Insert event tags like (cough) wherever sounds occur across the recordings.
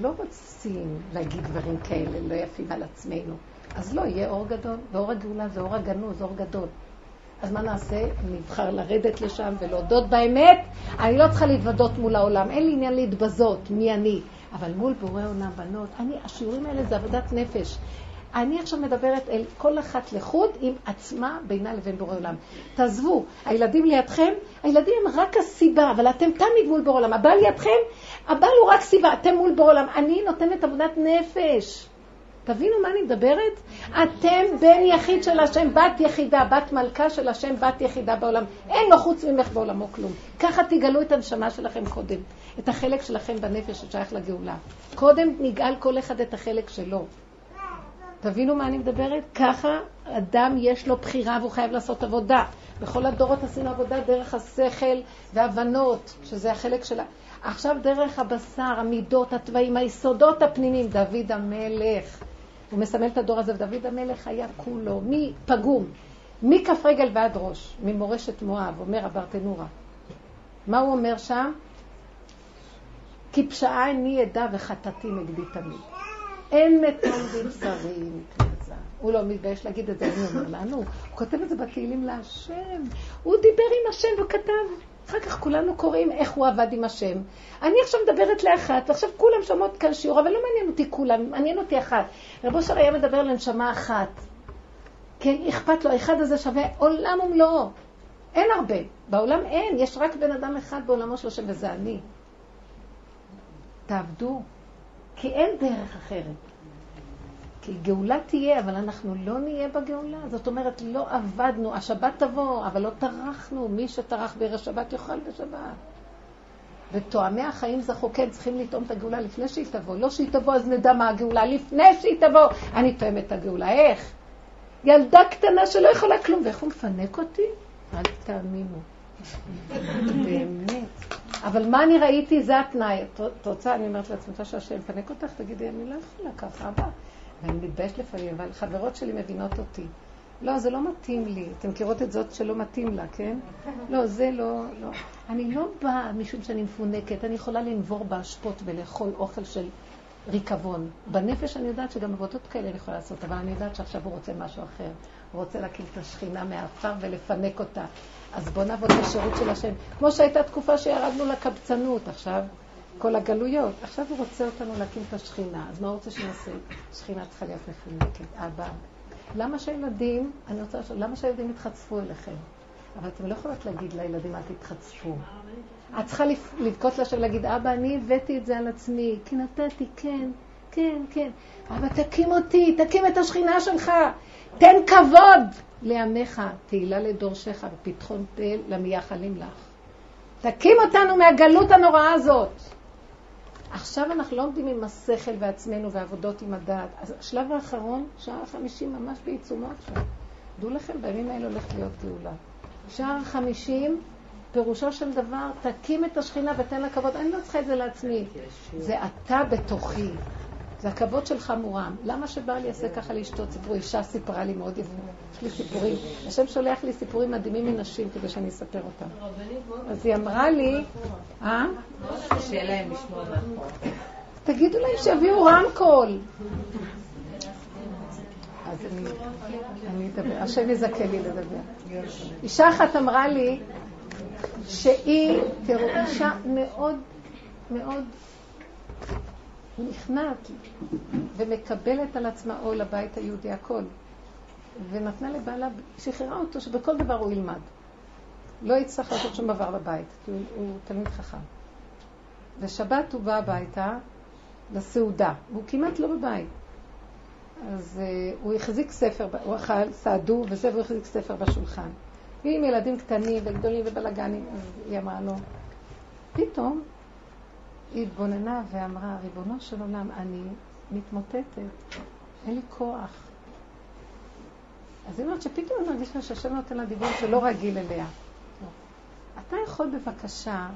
לא רוצים להגיד דברים כאלה, לא יפים על עצמנו. אז לא, יהיה אור גדול, ואור הגאולה זה אור הגנוז, אור גדול. אז מה נעשה? נבחר לרדת לשם ולהודות באמת. אני לא צריכה להתוודות מול העולם, אין לי עניין להתבזות, מי אני. אבל מול בורא עולם, בנות, אני, השיעורים האלה זה עבודת נפש. אני עכשיו מדברת אל כל אחת לחוד עם עצמה בינה לבין בורא עולם. תעזבו, הילדים לידכם, הילדים הם רק הסיבה, אבל אתם תמיד מול בורא עולם. הבעל לידכם, הבעל הוא רק סיבה, אתם מול בורא עולם. אני נותנת עבודת נפש. תבינו מה אני מדברת? אתם בן יחיד של השם, בת יחידה, בת מלכה של השם, בת יחידה בעולם. אין לו חוץ ממך בעולמו כלום. ככה תגלו את הנשמה שלכם קודם, את החלק שלכם בנפש ששייך לגאולה. קודם נגאל כל אחד את החלק שלו. תבינו מה אני מדברת? ככה אדם יש לו בחירה והוא חייב לעשות עבודה. בכל הדורות עשינו עבודה דרך השכל והבנות, שזה החלק שלה. עכשיו דרך הבשר, המידות, התוואים, היסודות הפנימיים, דוד המלך. הוא מסמל את הדור הזה, ודוד המלך היה כולו, מפגום, מכף רגל ועד ראש, ממורשת מואב, אומר הברטנורה. מה הוא אומר שם? כי פשעה איני עדה וחטאתי נגדי תמיד. אין מתום בבשרי מפני הוא לא מתבייש להגיד את זה, אני אומר לנו. הוא כותב את זה בתהילים להשם. הוא דיבר עם השם וכתב. אחר כך כולנו קוראים איך הוא עבד עם השם. אני עכשיו מדברת לאחת, ועכשיו כולם שומעות כאן שיעור, אבל לא מעניין אותי כולם, מעניין אותי אחת. רב אושר היה מדבר לנשמה אחת. כן, אכפת לו, האחד הזה שווה עולם ומלואו. אין הרבה. בעולם אין, יש רק בן אדם אחד בעולמו השם, וזה אני. תעבדו, כי אין דרך אחרת. כי גאולה תהיה, אבל אנחנו לא נהיה בגאולה. זאת אומרת, לא עבדנו, השבת תבוא, אבל לא טרחנו. מי שטרח בערב שבת יאכל בשבת. ותואמי החיים זכו, כן, צריכים לטעום את הגאולה לפני שהיא תבוא. לא שהיא תבוא, אז נדע מה הגאולה. לפני שהיא תבוא, אני תואמת את הגאולה. איך? ילדה קטנה שלא יכולה כלום, ואיך הוא מפנק אותי? אל תאמינו. (laughs) באמת. אבל מה אני ראיתי, זה התנאי. את רוצה, אני אומרת לעצמי, שהשם מפנק אותך? תגידי, אני לא יכולה ככה, אבא. ואני מתביישת לפעמים, אבל חברות שלי מבינות אותי. לא, זה לא מתאים לי. אתם מכירות את זאת שלא מתאים לה, כן? לא, זה לא, לא. אני לא באה משום שאני מפונקת, אני יכולה לנבור באשפות ולאכול אוכל של ריקבון. בנפש אני יודעת שגם עבודות כאלה אני יכולה לעשות, אבל אני יודעת שעכשיו הוא רוצה משהו אחר. הוא רוצה להקים את השכינה מהעפר ולפנק אותה. אז בואו נעבוד בשירות של השם. כמו שהייתה תקופה שירדנו לקבצנות, עכשיו כל הגלויות. עכשיו הוא רוצה אותנו להקים את השכינה, אז מה הוא רוצה שנעשה? שכינה צריכה להיות מפונקת, אבא. למה שהילדים, אני רוצה לשאול, למה שהילדים יתחצפו אליכם? אבל אתם לא יכולות להגיד לילדים, אל תתחצפו. את צריכה לבכות לשם ולהגיד, אבא, אני הבאתי את זה על עצמי, כי נתתי, כן, כן, כן. אבא, תקים אותי, תקים את השכינה שלך, תן כבוד לימיך, תהילה לדורשך ופתחון פה למייחלים לך. תקים אותנו מהגלות הנוראה הזאת. עכשיו אנחנו לא עומדים עם השכל ועצמנו ועבודות עם הדעת. אז השלב האחרון, שעה חמישים ממש בעיצומו עכשיו. דעו לכם, בימים האלה הולכת להיות גאולה. שער חמישים, פירושו של דבר, תקים את השכינה ותן לה כבוד. אני לא צריכה את זה לעצמי. זה אתה בתוכי. זה הכבוד שלך מורם. למה שבעל יעשה ככה לאשתו סיפור? אישה סיפרה לי מאוד יפה. יש לי סיפורים. השם שולח לי סיפורים מדהימים מנשים כדי שאני אספר אותם. אז היא אמרה לי, אה? קשה להם לשמוע תגידו להם שיביאו רמקול. אז אני אדבר, השם יזכה לי לדבר. אישה אחת אמרה לי שהיא, תראו, אישה מאוד מאוד נכנעת ומקבלת על עצמה עול הבית היהודי הכל. ונתנה לבעלה, שחררה אותו שבכל דבר הוא ילמד. לא יצטרך לעשות שום דבר בבית, כי הוא, הוא תלמיד חכם. ושבת הוא בא הביתה לסעודה, והוא כמעט לא בבית. אז uh, הוא החזיק ספר, הוא אכל, סעדו וזה, והוא החזיק ספר בשולחן. ועם ילדים קטנים וגדולים ובלאגנים, אז היא אמרה לו, פתאום היא התבוננה ואמרה, ריבונו של עולם, אני מתמוטטת, אין לי כוח. אז היא אומרת שפתאום אני מרגישה שהשם נותן לה דיבור שלא רגיל אליה. אתה יכול בבקשה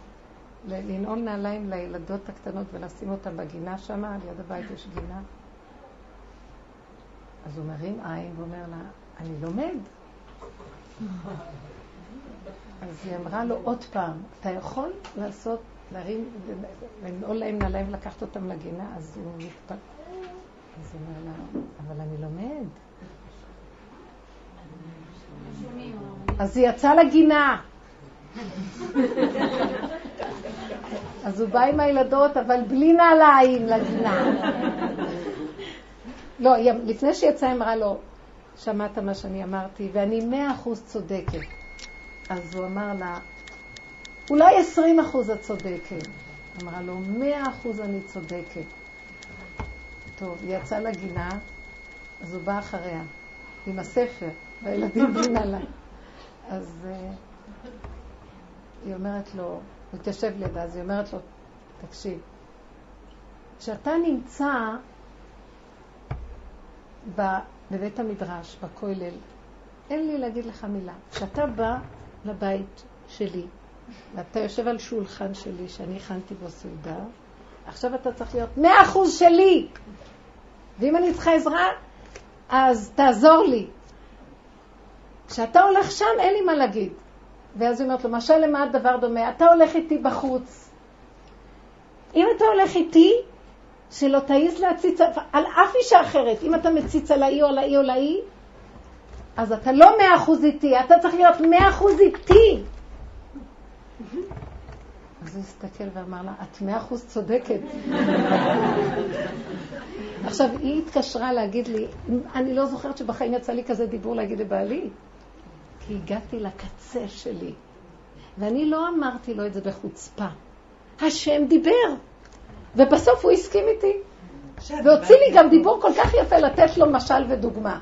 לנעול נעליים לילדות הקטנות ולשים אותן בגינה שם, על יד הבית יש גינה? אז הוא מרים עין ואומר לה, אני לומד. אז היא אמרה לו עוד פעם, אתה יכול לעשות להרים, לנעול להם נעליים ולקחת אותם לגינה, אז הוא מתפל... אז הוא אומר לה, אבל אני לומד. אז היא יצאה לגינה. אז הוא בא עם הילדות, אבל בלי נעליים לגינה. לא, לפני שיצאה היא אמרה לו, שמעת מה שאני אמרתי, ואני מאה אחוז צודקת. אז הוא אמר לה, אולי עשרים אחוז את צודקת. אמרה לו, מאה אחוז אני צודקת. טוב, היא יצאה לגינה, אז הוא בא אחריה, עם הספר, והילדים בלי נעליים. (laughs) אז uh, היא אומרת לו, הוא התיישב לידה, אז היא אומרת לו, תקשיב, כשאתה נמצא בבית המדרש, בכולל, אין לי להגיד לך מילה. כשאתה בא לבית שלי, ואתה יושב על שולחן שלי, שאני הכנתי בו סעודה, עכשיו אתה צריך להיות מאה אחוז שלי. ואם אני צריכה עזרה, אז תעזור לי. כשאתה הולך שם, אין לי מה להגיד. ואז היא אומרת לו, משל למה הדבר דומה? אתה הולך איתי בחוץ. אם אתה הולך איתי, שלא תעיז להציץ על אף אישה אחרת. אם אתה מציץ על האי או על האי או על האי, אז אתה לא מאה אחוז איתי, אתה צריך להיות מאה אחוז איתי. אז הוא הסתכל ואמר לה, את מאה אחוז צודקת. (laughs) עכשיו, היא התקשרה להגיד לי, אני לא זוכרת שבחיים יצא לי כזה דיבור להגיד לבעלי, כי הגעתי לקצה שלי, ואני לא אמרתי לו את זה בחוצפה. השם דיבר, ובסוף הוא הסכים איתי. והוציא לי גם דיבור כל כך יפה לתת לו משל ודוגמה.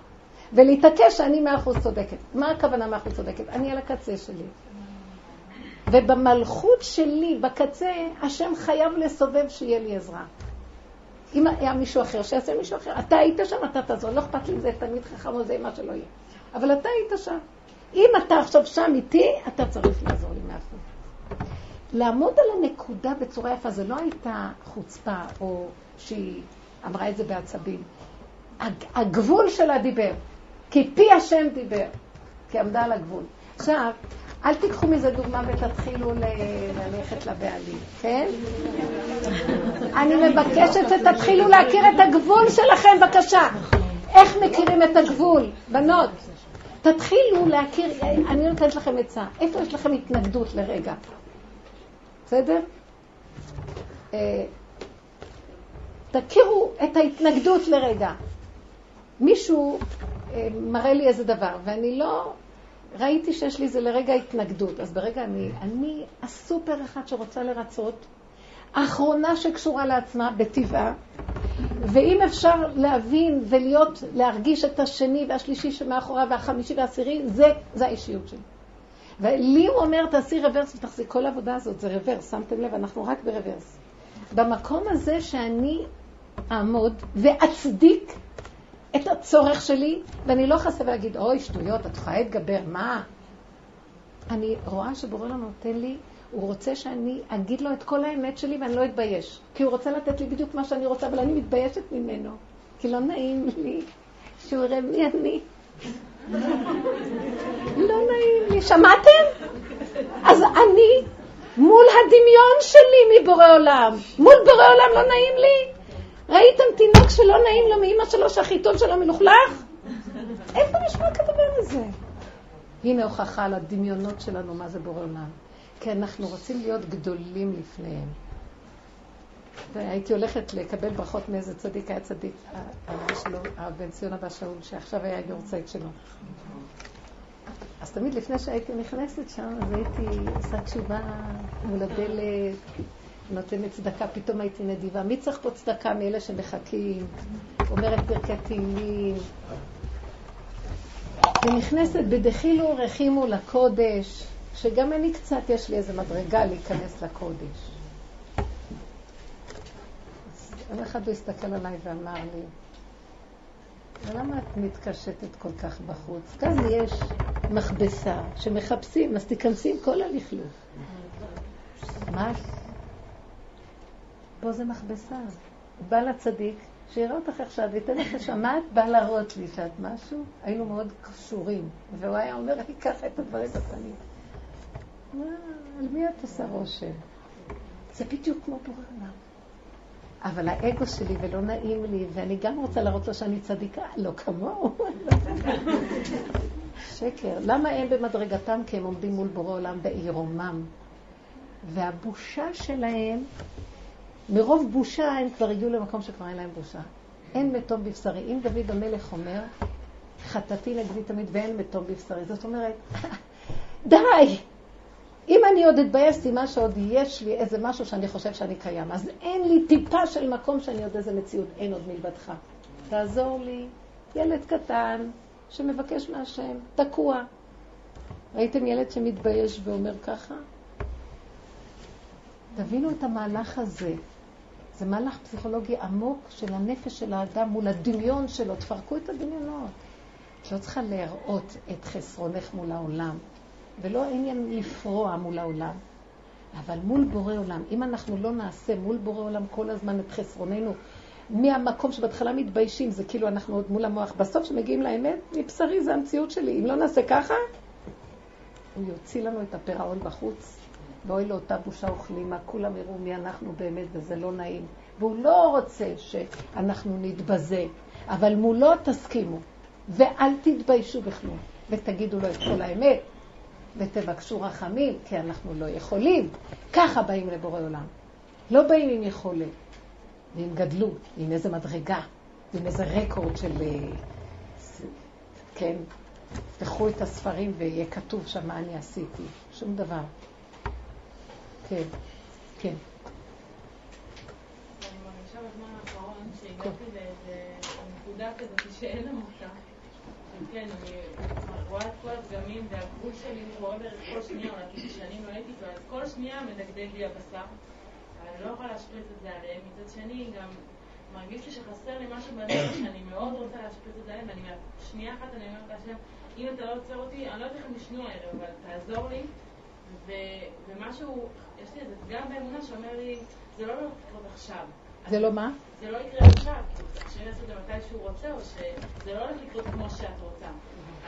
ולהתעקש שאני מאה אחוז צודקת. מה הכוונה מאה אחוז צודקת? אני על הקצה שלי. ובמלכות שלי, בקצה, השם חייב לסובב שיהיה לי עזרה. אם היה מישהו אחר, שיעשה מישהו אחר. אתה היית שם, אתה תעזור. לא אכפת לי אם זה תלמיד חכם או זה מה שלא יהיה. אבל אתה היית שם. אם אתה עכשיו שם איתי, אתה צריך לעזור לי מאחור. לעמוד על הנקודה בצורה יפה, זה לא הייתה חוצפה או שהיא אמרה את זה בעצבים. הגבול שלה דיבר, כי פי השם דיבר, כי עמדה על הגבול. עכשיו, אל תיקחו מזה דוגמה ותתחילו ללכת לבעלים, כן? אני מבקשת שתתחילו להכיר את הגבול שלכם, בבקשה. איך מכירים את הגבול? בנות, תתחילו להכיר, אני נותנת לכם עצה. איפה יש לכם התנגדות לרגע? בסדר? אה, תכירו את ההתנגדות לרגע. מישהו אה, מראה לי איזה דבר, ואני לא ראיתי שיש לי איזה לרגע התנגדות. אז ברגע אני, אני הסופר אחד שרוצה לרצות, האחרונה שקשורה לעצמה בטבעה, ואם אפשר להבין ולהיות, להרגיש את השני והשלישי שמאחוריו והחמישי והעשירי, זה, זה האישיות שלי. ולי הוא אומר, תעשי רוורס ותחזי, כל העבודה הזאת זה רוורס, שמתם לב, אנחנו רק ברוורס. במקום הזה שאני אעמוד ואצדיק את הצורך שלי, ואני לא חסה ולהגיד, אוי, שטויות, את יכולה להתגבר, מה? אני רואה שבורא לנו נותן לי, הוא רוצה שאני אגיד לו את כל האמת שלי ואני לא אתבייש. כי הוא רוצה לתת לי בדיוק מה שאני רוצה, אבל אני מתביישת ממנו. כי לא נעים לי שהוא יראה מי אני. (laughs) לא נעים לי. שמעתם? אז אני מול הדמיון שלי מבורא עולם. מול בורא עולם לא נעים לי? ראיתם תינוק שלא נעים לו מאמא שלו שהחיתול שלו מלוכלך? איפה נשמע כדבר הזה? הנה הוכחה על הדמיונות שלנו מה זה בורא עולם. כי אנחנו רוצים להיות גדולים לפניהם. והייתי הולכת לקבל ברכות מאיזה צדיק, היה צדיק, הרב שלו, הרב בן ציון אבא שאול, שעכשיו היה יורצייט שלו. אז תמיד לפני שהייתי נכנסת שם, אז הייתי עושה תשובה מול הדלת, נותנת צדקה, פתאום הייתי נדיבה. מי צריך פה צדקה מאלה שמחכים? אומרת פרקי תהילים. ונכנסת בדחילו רחימו לקודש, שגם אני קצת, יש לי איזה מדרגה להיכנס לקודש. אז אחד הוא הסתכל עליי ואמר לי, ולמה את מתקשטת כל כך בחוץ? כאן יש מכבסה שמחפשים, אז תיכנסי עם כל הלכלוך. מה? פה זה מכבסה. בא לצדיק, שיראה אותך עכשיו, וייתן לך שמעת, בא להראות לי שאת משהו. היינו מאוד קשורים, והוא היה אומר לי ככה את הדברים בפנים. מה, על מי את עושה רושם? זה בדיוק כמו בורא עולם. אבל האגו שלי ולא נעים לי, ואני גם רוצה להראות לו שאני צדיקה, לא כמוהו. (laughs) שקר. למה הם במדרגתם? כי הם עומדים מול בורא עולם בעירומם. והבושה שלהם, מרוב בושה הם כבר הגיעו למקום שכבר אין להם בושה. אין מתום בבשרי. אם דוד המלך אומר, חטאתי נגדי תמיד ואין מתום בבשרי, זאת אומרת, (laughs) די! אם אני עוד אתבאס, סימן שעוד יש לי איזה משהו שאני חושב שאני קיים. אז אין לי טיפה של מקום שאני עוד איזה מציאות, אין עוד מלבדך. תעזור לי, ילד קטן שמבקש מהשם, תקוע. ראיתם ילד שמתבייש ואומר ככה? תבינו את המהלך הזה. זה מהלך פסיכולוגי עמוק של הנפש של האדם מול הדמיון שלו. תפרקו את הדמיונות. את לא צריכה להראות את חסרונך מול העולם. ולא עניין לפרוע מול העולם, אבל מול בורא עולם. אם אנחנו לא נעשה מול בורא עולם כל הזמן את חסרוננו, מהמקום שבהתחלה מתביישים, זה כאילו אנחנו עוד מול המוח. בסוף כשמגיעים לאמת, מבשרי זה המציאות שלי. אם לא נעשה ככה, הוא יוציא לנו את הפירעון בחוץ, ואוי לאותה בושה וכלימה, כולם יראו מי אנחנו באמת, וזה לא נעים. והוא לא רוצה שאנחנו נתבזה, אבל מולו תסכימו, ואל תתביישו בכלום, ותגידו לו את כל האמת. ותבקשו רחמים, כי אנחנו לא יכולים. ככה באים לבורא עולם. לא באים עם יכולת, ועם גדלות, ועם איזה מדרגה, ועם איזה רקורד של... אה, כן, תפתחו את הספרים ויהיה כתוב שם מה אני עשיתי. שום דבר. כן, כן. אני מרגישה בזמן האחרון שהגעתי לאיזה נקודה כזאת שאין לה מוצא. כן, אני רואה את כל הפגמים והגבול שלי רואה בערך כל שנייה, אולי שנים לא הייתי אז כל שנייה מדגדג לי הבשר. אני לא יכולה להשפריץ את זה עליהם. מצד שני, גם מרגיש לי שחסר לי משהו בנפש שאני מאוד רוצה להשפריץ את זה עליהם, ואני שנייה אחת אני אומרת להשם, אם אתה לא עוצר אותי, אני לא יודעת איך הם ישנו הערב, אבל תעזור לי. ומשהו, יש לי איזה פגם באמונה שאומר לי, זה לא לקרות עכשיו. זה לא מה? זה לא יקרה עכשיו, שאני אעשה את זה מתי שהוא רוצה, או שזה לא הולך לקרות כמו שאת רוצה.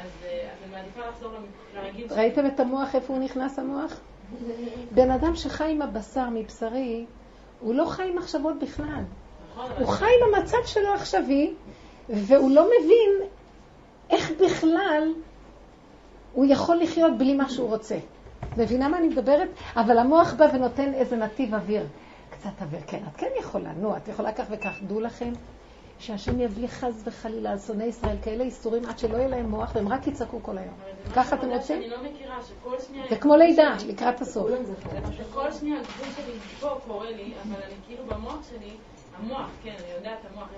אז אני מעדיפה לחזור לרגיל ראיתם את המוח, איפה הוא נכנס המוח? בן אדם שחי עם הבשר מבשרי, הוא לא חי עם מחשבות בכלל. נכון, הוא חי עם המצב שלו העכשווי, והוא לא מבין איך בכלל הוא יכול לחיות בלי מה שהוא רוצה. מבינה מה אני מדברת? אבל המוח בא ונותן איזה נתיב אוויר. קצת אוויר, כן, את כן יכולה, נו, את יכולה כך וכך. דעו לכם שהשם יביא חס וחלילה על שונאי ישראל כאלה איסורים עד שלא יהיה להם מוח והם רק יצעקו כל היום. ככה אתם רוצים? אני לא מכירה, שכל שנייה... זה כמו לידה, לקראת הסוף. שכל שנייה הגבול שלי פה קורה לי, אבל אני כאילו במוח שלי, המוח, כן, אני יודעת, המוח,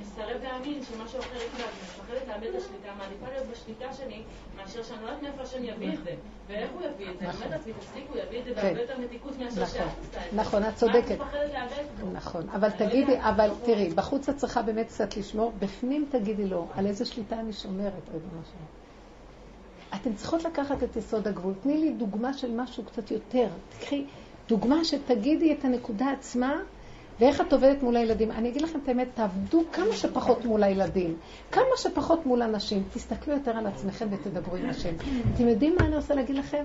מסרב להאמין שמשהו אחר יקרה, אני מפחדת לאבד את השליטה, מעדיפה להיות בשליטה שלי, מאשר שאני לא יודעת מאיפה השם יביא את זה. ואיך הוא יביא את זה? אני אומרת לעצמי, תפסיקו, יביא את זה בהרבה יותר מתיקות מאשר שאת עשתה את זה. נכון, את צודקת. נכון, אבל תגידי, אבל תראי, בחוץ את צריכה באמת קצת לשמור, בפנים תגידי לו, על איזה שליטה אני שומרת, ריבונו שלום. אתן צריכות לקחת את יסוד הגבול. תני לי דוגמה של משהו קצת יותר. תקחי דוגמה שתגידי את הנקודה עצמה, ואיך את עובדת מול הילדים? אני אגיד לכם את האמת, תעבדו כמה שפחות מול הילדים, כמה שפחות מול אנשים, תסתכלו יותר על עצמכם ותדברו עם השם. אתם יודעים מה אני רוצה להגיד לכם?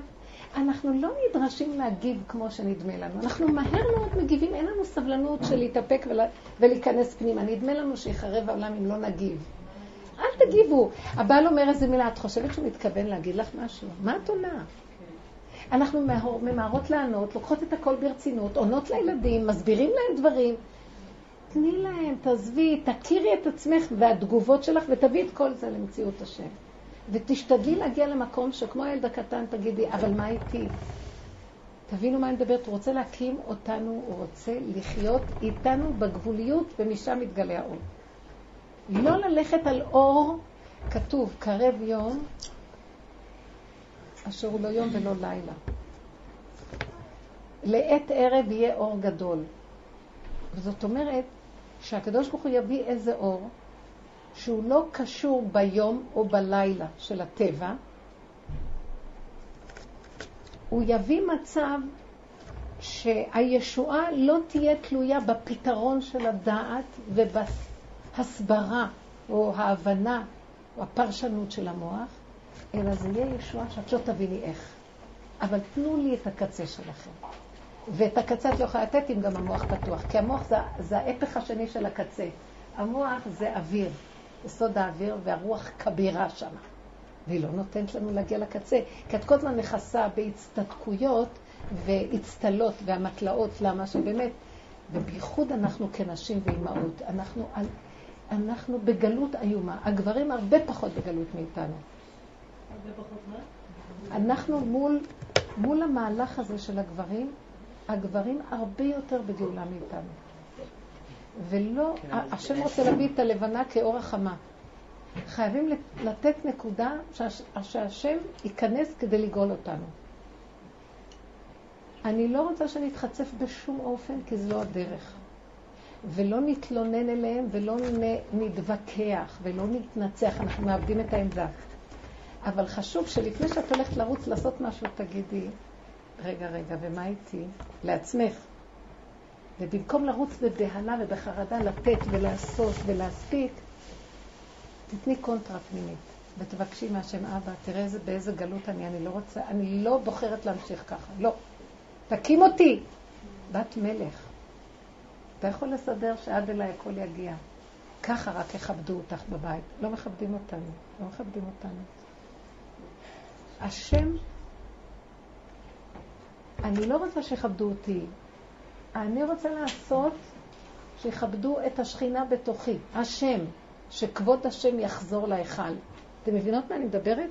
אנחנו לא נדרשים להגיב כמו שנדמה לנו. אנחנו מהר מאוד מגיבים, אין לנו סבלנות של להתאפק ולה, ולהיכנס פנימה. נדמה לנו שיחרב העולם אם לא נגיב. אל תגיבו. הבעל אומר איזה מילה, את חושבת שהוא מתכוון להגיד לך משהו? מה את עונה? אנחנו ממהרות לענות, לוקחות את הכל ברצינות, עונות לילדים, מסבירים להם דברים. תני להם, תעזבי, תכירי את עצמך והתגובות שלך ותביאי את כל זה למציאות השם. ותשתדלי להגיע למקום שכמו הילד הקטן תגידי, אבל מה איתי? תבינו מה אני מדברת, הוא רוצה להקים אותנו, הוא רוצה לחיות איתנו בגבוליות ומשם מתגלה האור. לא ללכת על אור, כתוב, קרב יום, אשר הוא לא יום ולא לילה. לעת ערב יהיה אור גדול. וזאת אומרת שהקדוש ברוך הוא יביא איזה אור שהוא לא קשור ביום או בלילה של הטבע, הוא יביא מצב שהישועה לא תהיה תלויה בפתרון של הדעת ובהסברה או ההבנה או הפרשנות של המוח, אלא זה יהיה ישועה שאת לא תביני איך. אבל תנו לי את הקצה שלכם. ואת הקצה את לא יכולה לתת אם גם המוח פתוח, כי המוח זה, זה ההפך השני של הקצה. המוח זה אוויר, יסוד האוויר, והרוח כבירה שם. והיא לא נותנת לנו להגיע לקצה, כי את כל הזמן מכסה בהצטדקויות והצטלות והמטלאות, למה שבאמת, ובייחוד אנחנו כנשים ואימהות, אנחנו, אנחנו בגלות איומה. הגברים הרבה פחות בגלות מאיתנו. אנחנו מול, מול המהלך הזה של הגברים, הגברים הרבה יותר בגאולה מאיתנו. ולא, כן, השם רוצה להביא את הלבנה כאור החמה. חייבים לתת נקודה שהשם ייכנס כדי לגאול אותנו. אני לא רוצה שנתחצף בשום אופן, כי זה לא הדרך. ולא נתלונן אליהם, ולא נתווכח, ולא נתנצח, אנחנו מאבדים את העמדה. אבל חשוב שלפני שאת הולכת לרוץ לעשות משהו, תגידי, רגע, רגע, ומה איתי? לעצמך. ובמקום לרוץ בבהלה ובחרדה לתת ולעשות ולהספיק, תתני קונטרה פנימית ותבקשי מהשם אבא, תראה איזה, באיזה גלות אני, אני לא רוצה, אני לא בוחרת להמשיך ככה, לא. תקים אותי, בת מלך. אתה יכול לסדר שעד אליי הכל יגיע. ככה רק יכבדו אותך בבית. לא מכבדים אותנו, לא מכבדים אותנו. השם, אני לא רוצה שיכבדו אותי, אני רוצה לעשות שיכבדו את השכינה בתוכי, השם, שכבוד השם יחזור להיכל. אתם מבינות מה אני מדברת?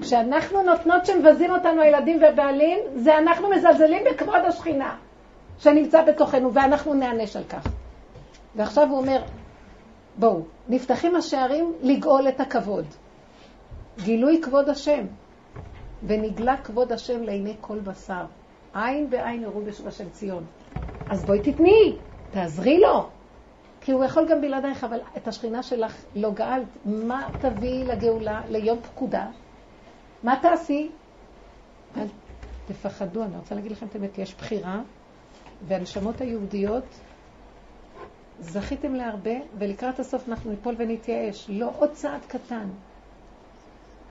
כשאנחנו נותנות שמבזים אותנו הילדים ובעלים, זה אנחנו מזלזלים בכבוד השכינה שנמצא בתוכנו, ואנחנו נענש על כך. ועכשיו הוא אומר, בואו, נפתחים השערים לגאול את הכבוד. גילוי כבוד השם. ונגלה כבוד השם לעיני כל בשר. עין בעין יראו בשם ציון. אז בואי תתני, תעזרי לו. כי הוא יכול גם בלעדייך, אבל את השכינה שלך לא גאלת. מה תביאי לגאולה, ליום פקודה? מה תעשי? אל תפחדו, אני רוצה להגיד לכם את האמת, יש בחירה, והנשמות היהודיות, זכיתם להרבה, ולקראת הסוף אנחנו ניפול ונתייאש. לא עוד צעד קטן.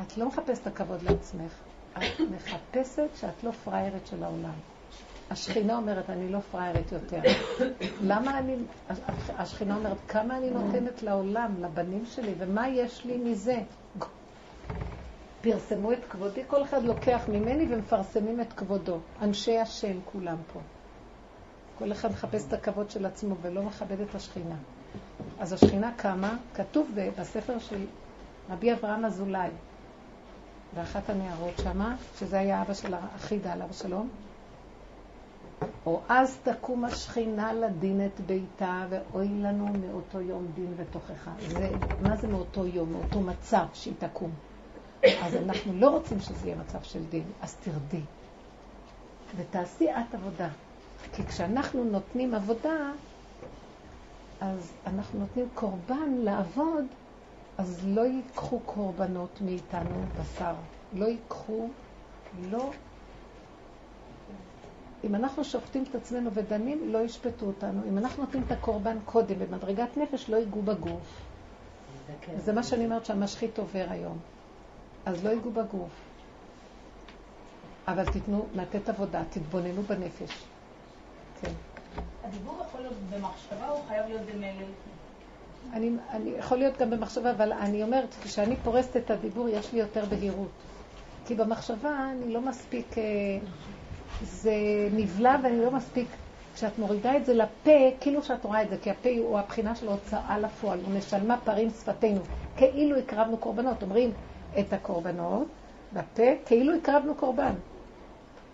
את לא מחפשת הכבוד לעצמך, את מחפשת שאת לא פריירת של העולם. השכינה אומרת, אני לא פריירית יותר. למה אני... השכינה אומרת, כמה אני נותנת לעולם, לבנים שלי, ומה יש לי מזה? פרסמו את כבודי, כל אחד לוקח ממני ומפרסמים את כבודו. אנשי השם כולם פה. כל אחד מחפש את הכבוד של עצמו ולא מכבד את השכינה. אז השכינה קמה, כתוב בספר של רבי אברהם אזולאי, באחת הנערות שמה, שזה היה אבא של החידה עליו השלום, או אז תקום השכינה לדין את ביתה, ואוי לנו מאותו יום דין ותוכחה. זה, מה זה מאותו יום? מאותו מצב שהיא תקום. אז אנחנו לא רוצים שזה יהיה מצב של דין, אז תרדי. ותעשי את עבודה. כי כשאנחנו נותנים עבודה, אז אנחנו נותנים קורבן לעבוד, אז לא ייקחו קורבנות מאיתנו בשר. לא ייקחו, לא אם אנחנו שופטים את עצמנו ודנים, לא ישפטו אותנו. אם אנחנו נותנים את הקורבן קודם במדרגת נפש, לא ייגעו בגוף. זה מה שאני אומרת שהמשחית עובר היום. אז לא ייגעו בגוף. אבל תיתנו, לתת עבודה, תתבוננו בנפש. כן. הדיבור יכול להיות במחשבה או חייב להיות במלל? אני, אני יכול להיות גם במחשבה, אבל אני אומרת, כשאני פורסת את הדיבור, יש לי יותר בהירות. כי במחשבה אני לא מספיק... אה, זה נבלע ואני לא מספיק, כשאת מורידה את זה לפה, כאילו שאת רואה את זה, כי הפה הוא הבחינה של ההוצאה לפועל, הוא משלמה פרים שפתנו, כאילו הקרבנו קורבנות. אומרים את הקורבנות בפה, כאילו הקרבנו קורבן.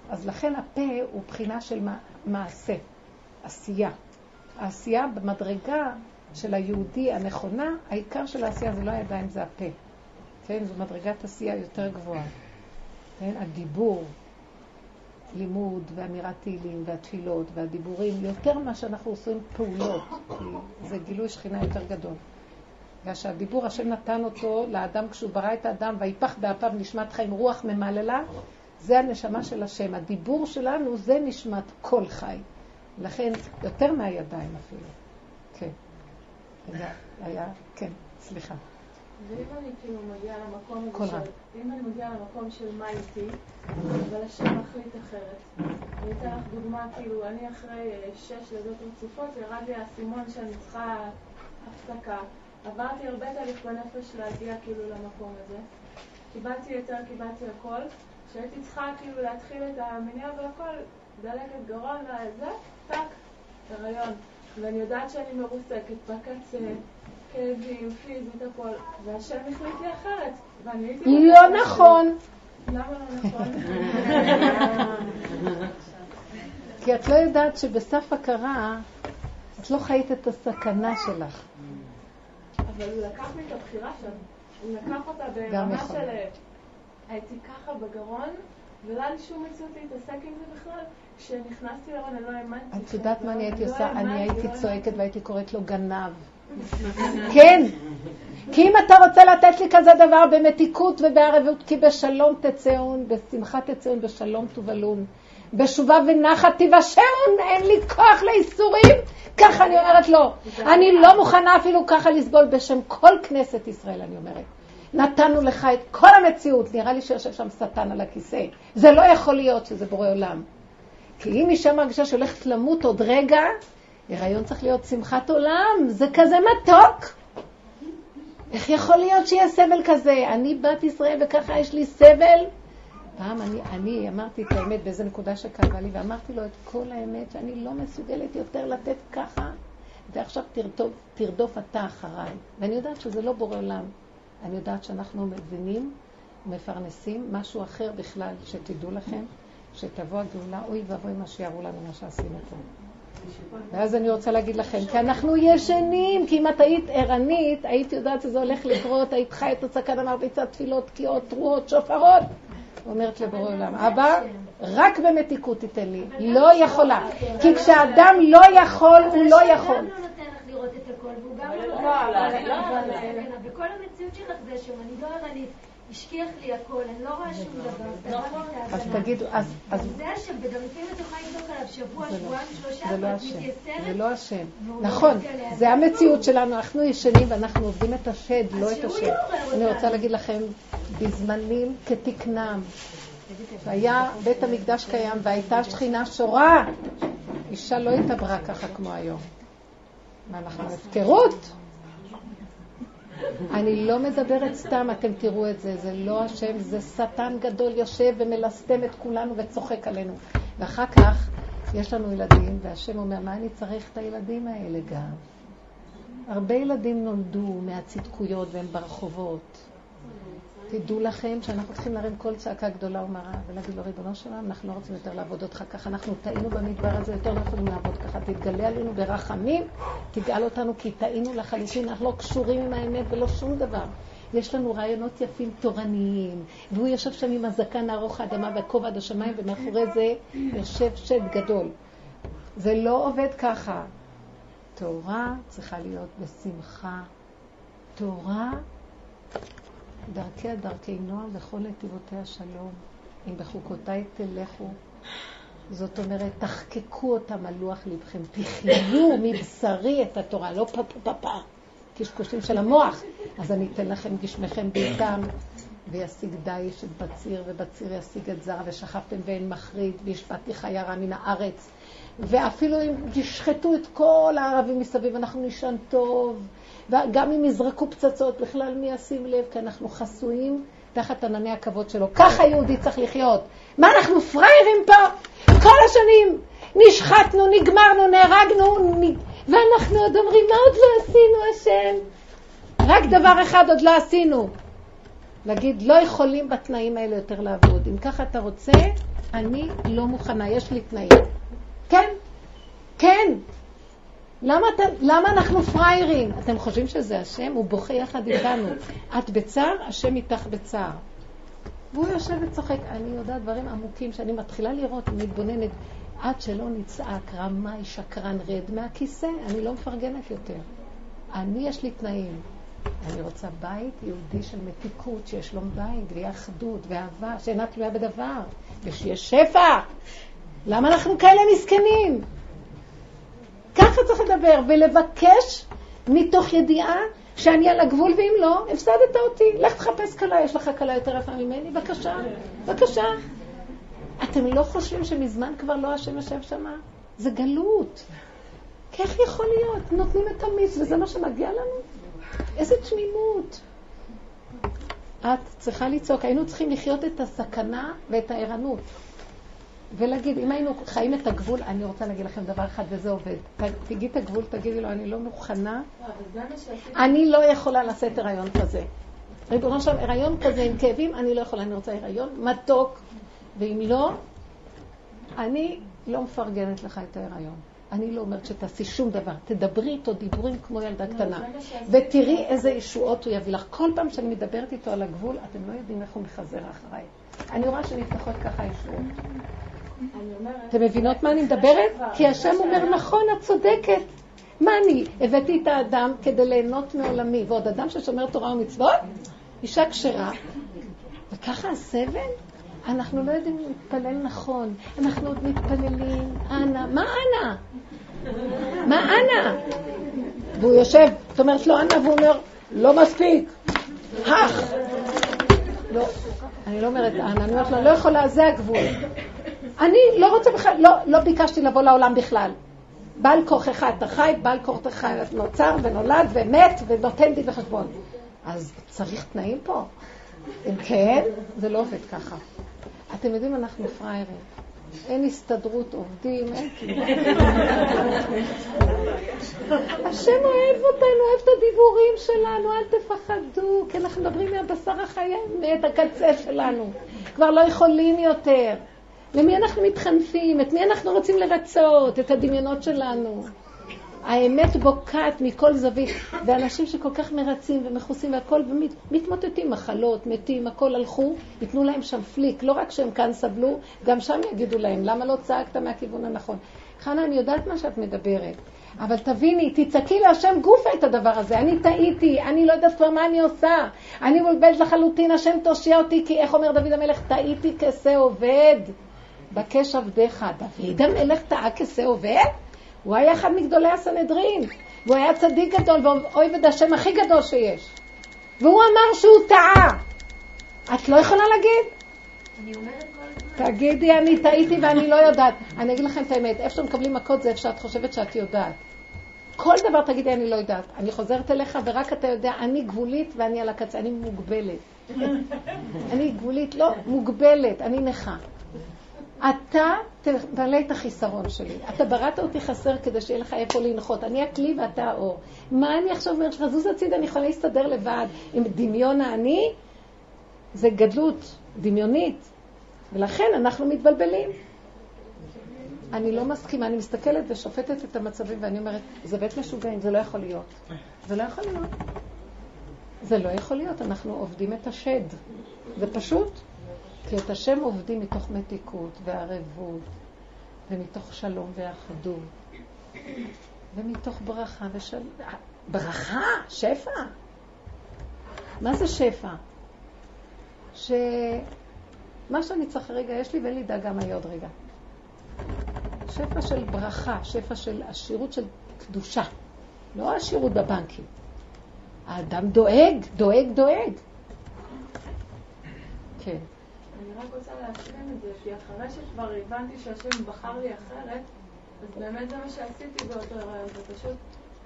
אז לכן הפה הוא בחינה של מעשה, עשייה. העשייה במדרגה של היהודי הנכונה, העיקר של העשייה זה לא הידיים, זה הפה. כן, זו מדרגת עשייה יותר גבוהה. כן, הדיבור, לימוד ואמירת תהילים והתפילות והדיבורים, יותר ממה שאנחנו עושים פעולות, כי זה גילוי שכינה יותר גדול. בגלל שהדיבור, השם נתן אותו לאדם כשהוא ברא את האדם, ויפח באפיו נשמת חיים רוח ממללה, זה הנשמה של השם. הדיבור שלנו זה נשמת כל חי. לכן, יותר מהידיים אפילו. כן. היה, כן, סליחה. ואם אני כאילו מגיעה למקום הזה. של... אם אני מגיעה למקום של מה איתי, אבל השם מחליט אחרת. אני אתן לך דוגמה, כאילו, אני אחרי אה, שש לידות רצופות, ירד לי האסימון שאני צריכה הפסקה. עברתי הרבה תהליך בנפש להגיע כאילו למקום הזה. קיבלתי יותר, קיבלתי הכל. כשהייתי צריכה כאילו להתחיל את המניעה והכל, דלקת גרון וזה, טאק, הריון. ואני יודעת שאני מרוסקת בקצה, כאבים, פיזית, הכל, והשם החליט לי אחרת. ואני הייתי... לא נכון. למה לא נכון? (laughs) כי את לא יודעת שבסף הכרה את לא חיית את הסכנה שלך. אבל הוא לקח לי את הבחירה שם. הוא לקח אותה ברמה יכול. של... הייתי ככה בגרון, ולא היה לי שום מציאות להתעסק עם זה בכלל. כשנכנסתי להיריון אני לא האמנתי. את יודעת מה אני הייתי לא עושה? אני הייתי לא צועקת והייתי קוראת לו גנב. (laughs) כן. כי אם אתה רוצה לתת לי כזה דבר במתיקות ובערבות, כי בשלום תצאון, בשמחה תצאון, בשלום תובלון. בשובה ונחת תיוושעון, אין לי כוח לאיסורים. ככה אני אומרת לו. אני לא מוכנה אפילו ככה לסבול בשם כל כנסת ישראל, אני אומרת. נתנו לך את כל המציאות, נראה לי שיושב שם שטן על הכיסא. זה לא יכול להיות שזה בורא עולם. כי אם אישה מרגישה שהולכת למות עוד רגע, הריון צריך להיות שמחת עולם, זה כזה מתוק. איך יכול להיות שיהיה סבל כזה? אני בת ישראל וככה יש לי סבל? פעם אני, אני אמרתי את האמת באיזה נקודה שכאבה לי, ואמרתי לו את כל האמת שאני לא מסוגלת יותר לתת ככה, ועכשיו תרדוף, תרדוף אתה אחריי. ואני יודעת שזה לא בורא עולם. אני יודעת שאנחנו מבינים, מפרנסים משהו אחר בכלל, שתדעו לכם, שתבוא הגאולה, אוי ואבוי מה שיראו לנו מה שעשינו פה. ואז אני רוצה להגיד לכם, כי אנחנו ישנים, כי אם את היית ערנית, היית יודעת שזה הולך לקרות, היית חי את הסכנה מרביצה תפילות, תקיעות, תרועות, שופרות. אומרת לבורא עולם, אבא, רק במתיקות תיתן לי, לא יכולה. כי כשאדם לא יכול, הוא לא יכול. לא לראות את הכל, והוא גם לא לא, לא, לא, לא. הסכנה. וכל המציאות שלך זה השם, אני לא ערנית, השכיח לי הכל, אני לא רואה שום דבר, סגרתי את אז. תגידו, אז, זה השם, וגם לפעמים את יכולה לבדוק עליו שבוע, זה לא- שבועיים, שלושה, זה לא ואת השם, זה מתייסרת. לא השם. לא נכון. זה המציאות שלנו, אנחנו ישנים ואנחנו עובדים את השד, לא את השם. אני. רוצה להגיד לכם, בזמנים כתקנם, והיה בית המקדש קיים והייתה שכינה שורה, אישה לא התעברה ככה כמו היום. מה, אנחנו הפקרות? אני לא מדברת סתם, אתם תראו את זה, זה לא השם, זה שטן גדול יושב ומלסתם את כולנו וצוחק עלינו. ואחר כך יש לנו ילדים, והשם אומר, מה אני צריך את הילדים האלה גם? הרבה ילדים נולדו מהצדקויות והם ברחובות. תדעו לכם שאנחנו צריכים להרים קול צעקה גדולה ומרה ולהגיד לו, ריבונו שלנו, אנחנו לא רוצים יותר לעבוד אותך ככה, אנחנו טעינו במדבר הזה, יותר לא יכולים לעבוד ככה, תתגלה עלינו ברחמים, תגאל אותנו כי טעינו לחלוטין, אנחנו לא קשורים עם האמת ולא שום דבר. יש לנו רעיונות יפים תורניים, והוא יושב שם עם הזקן הארוך האדמה והכובע עד השמיים, ומאחורי זה יושב שד גדול. זה לא עובד ככה. תורה צריכה להיות בשמחה. תורה דרכיה דרכי נועם וכל נתיבותיה שלום. אם בחוקותיי תלכו. זאת אומרת, תחקקו אותם על לוח לבכם, תחיו (laughs) מבשרי את התורה, לא פה פה פה פה, קשקושים של המוח. אז אני אתן לכם גשמכם בעיתם, וישיג דיש את בציר, ובציר ישיג את זרע, ושכבתם ואין מחריד, והשפעתי חיה רע מן הארץ. ואפילו אם ישחטו את כל הערבים מסביב, אנחנו נישן טוב. וגם אם יזרקו פצצות, בכלל מי ישים לב? כי אנחנו חסויים תחת ענני הכבוד שלו. ככה יהודי צריך לחיות. מה, אנחנו פראיירים פה? כל השנים נשחטנו, נגמרנו, נהרגנו, נ... ואנחנו עוד אומרים, מה עוד לא עשינו, השם? רק דבר אחד עוד לא עשינו. להגיד, לא יכולים בתנאים האלה יותר לעבוד. אם ככה אתה רוצה, אני לא מוכנה, יש לי תנאים. כן, כן. למה, אתה, למה אנחנו פראיירים? אתם חושבים שזה השם? הוא בוכה יחד איתנו. את בצער, השם איתך בצער. והוא יושב וצוחק. אני יודעת דברים עמוקים שאני מתחילה לראות, אני מתבוננת, עד שלא נצעק, רמאי, שקרן, רד מהכיסא, אני לא מפרגנת יותר. אני, יש לי תנאים. אני רוצה בית יהודי של מתיקות, שיש לו בית, ויהיה אחדות, ואהבה, שאינה תלויה בדבר, ושיהיה שפע. למה אנחנו כאלה מסכנים? ככה צריך לדבר, ולבקש מתוך ידיעה שאני על הגבול, ואם לא, הפסדת אותי. לך תחפש כלה, יש לך כלה יותר יפה ממני? בבקשה, בבקשה. אתם לא חושבים שמזמן כבר לא השם יושב שמה? זה גלות. איך יכול להיות? נותנים את המיץ וזה מה שמגיע לנו? איזה תמימות. את צריכה לצעוק, היינו צריכים לחיות את הסכנה ואת הערנות. ולהגיד, אם היינו חיים את הגבול, אני רוצה להגיד לכם דבר אחד וזה עובד. תגידי את הגבול, תגידי לו, אני לא מוכנה, אני לא יכולה לשאת הריון כזה. ריבונו שלום, הריון כזה עם כאבים, אני לא יכולה, אני רוצה הריון מתוק, ואם לא, אני לא מפרגנת לך את ההיריון. אני לא אומרת שתעשי שום דבר. תדברי איתו דיבורים כמו ילדה קטנה. ותראי איזה ישועות הוא יביא לך. כל פעם שאני מדברת איתו על הגבול, אתם לא יודעים איך הוא מחזר אחריי. אני רואה שנפתחות ככה ישועות. אתם מבינות מה אני מדברת? כי השם אומר, נכון, את צודקת. מה אני? הבאתי את האדם כדי ליהנות מעולמי, ועוד אדם ששומר תורה ומצוות? אישה כשרה. וככה הסבל? אנחנו לא יודעים להתפלל נכון, אנחנו עוד מתפללים, אנא, מה אנא? מה אנא? והוא יושב, זאת אומרת לו אנא, והוא אומר, לא מספיק, הך. לא, אני לא אומרת אנא, אני אומרת לו, לא יכולה, זה הגבול. אני לא רוצה בכלל, לא, לא ביקשתי לבוא לעולם בכלל. בעל כורכך אתה חי, בעל כורכך נוצר ונולד ומת ונותן דין וחשבון. אז צריך תנאים פה. אם כן, זה לא עובד ככה. אתם יודעים, אנחנו פראיירים. אין הסתדרות עובדים, אין כלום. השם אוהב אותנו, אוהב את הדיבורים שלנו, אל תפחדו, כי אנחנו מדברים מהבשר החי את הקצה שלנו. כבר לא יכולים יותר. למי אנחנו מתחנפים? את מי אנחנו רוצים לרצות? את הדמיונות שלנו. האמת בוקעת מכל זווית, ואנשים שכל כך מרצים ומכוסים והכל, ומתמוטטים, מחלות, מתים, הכל הלכו, ייתנו להם שם פליק, לא רק שהם כאן סבלו, גם שם יגידו להם, למה לא צעקת מהכיוון הנכון? חנה, אני יודעת מה שאת מדברת, אבל תביני, תצעקי להשם גופה את הדבר הזה, אני טעיתי, אני לא יודעת כבר מה אני עושה, אני מבולבלת לחלוטין, השם תושיע אותי, כי איך אומר דוד המלך, טעיתי כשה עובד, בקש עבדיך. דוד המלך טעה כשה עובד? הוא היה אחד מגדולי הסנהדרין, והוא היה צדיק גדול ואוהב את השם הכי גדול שיש. והוא אמר שהוא טעה. את לא יכולה להגיד? אני אומרת כל הזמן. תגידי, אני טעיתי ואני לא יודעת. אני אגיד לכם את האמת, איפה שמקבלים מכות זה איפה שאת חושבת שאת יודעת. כל דבר תגידי, אני לא יודעת. אני חוזרת אליך ורק אתה יודע, אני גבולית ואני על הקצה, אני מוגבלת. אני גבולית, לא, מוגבלת, אני נכה. אתה תמלא את החיסרון שלי. אתה בראת אותי חסר כדי שיהיה לך איפה לנחות. אני הכלי ואתה האור. מה אני עכשיו אומרת לך? זוז הצידה, אני יכולה להסתדר לבד עם דמיון האני? זה גדלות דמיונית. ולכן אנחנו מתבלבלים. אני לא מסכימה, אני מסתכלת ושופטת את המצבים ואני אומרת, זה בית משוגעים, זה לא יכול להיות. זה לא יכול להיות. זה לא יכול להיות, אנחנו עובדים את השד. זה פשוט. כי את השם עובדים מתוך מתיקות וערבות, ומתוך שלום ואחדות, ומתוך ברכה ושל... ברכה? שפע? מה זה שפע? שמה שאני צריך רגע יש לי ואין לי דאגה מה יהיה עוד רגע. שפע של ברכה, שפע של עשירות של קדושה, לא עשירות בבנקים. האדם דואג, דואג, דואג. כן. אני רק רוצה להשלים את זה, כי אחרי שכבר הבנתי שהשם בחר לי אחרת, אז באמת זה מה שעשיתי באותו רעיון, ופשוט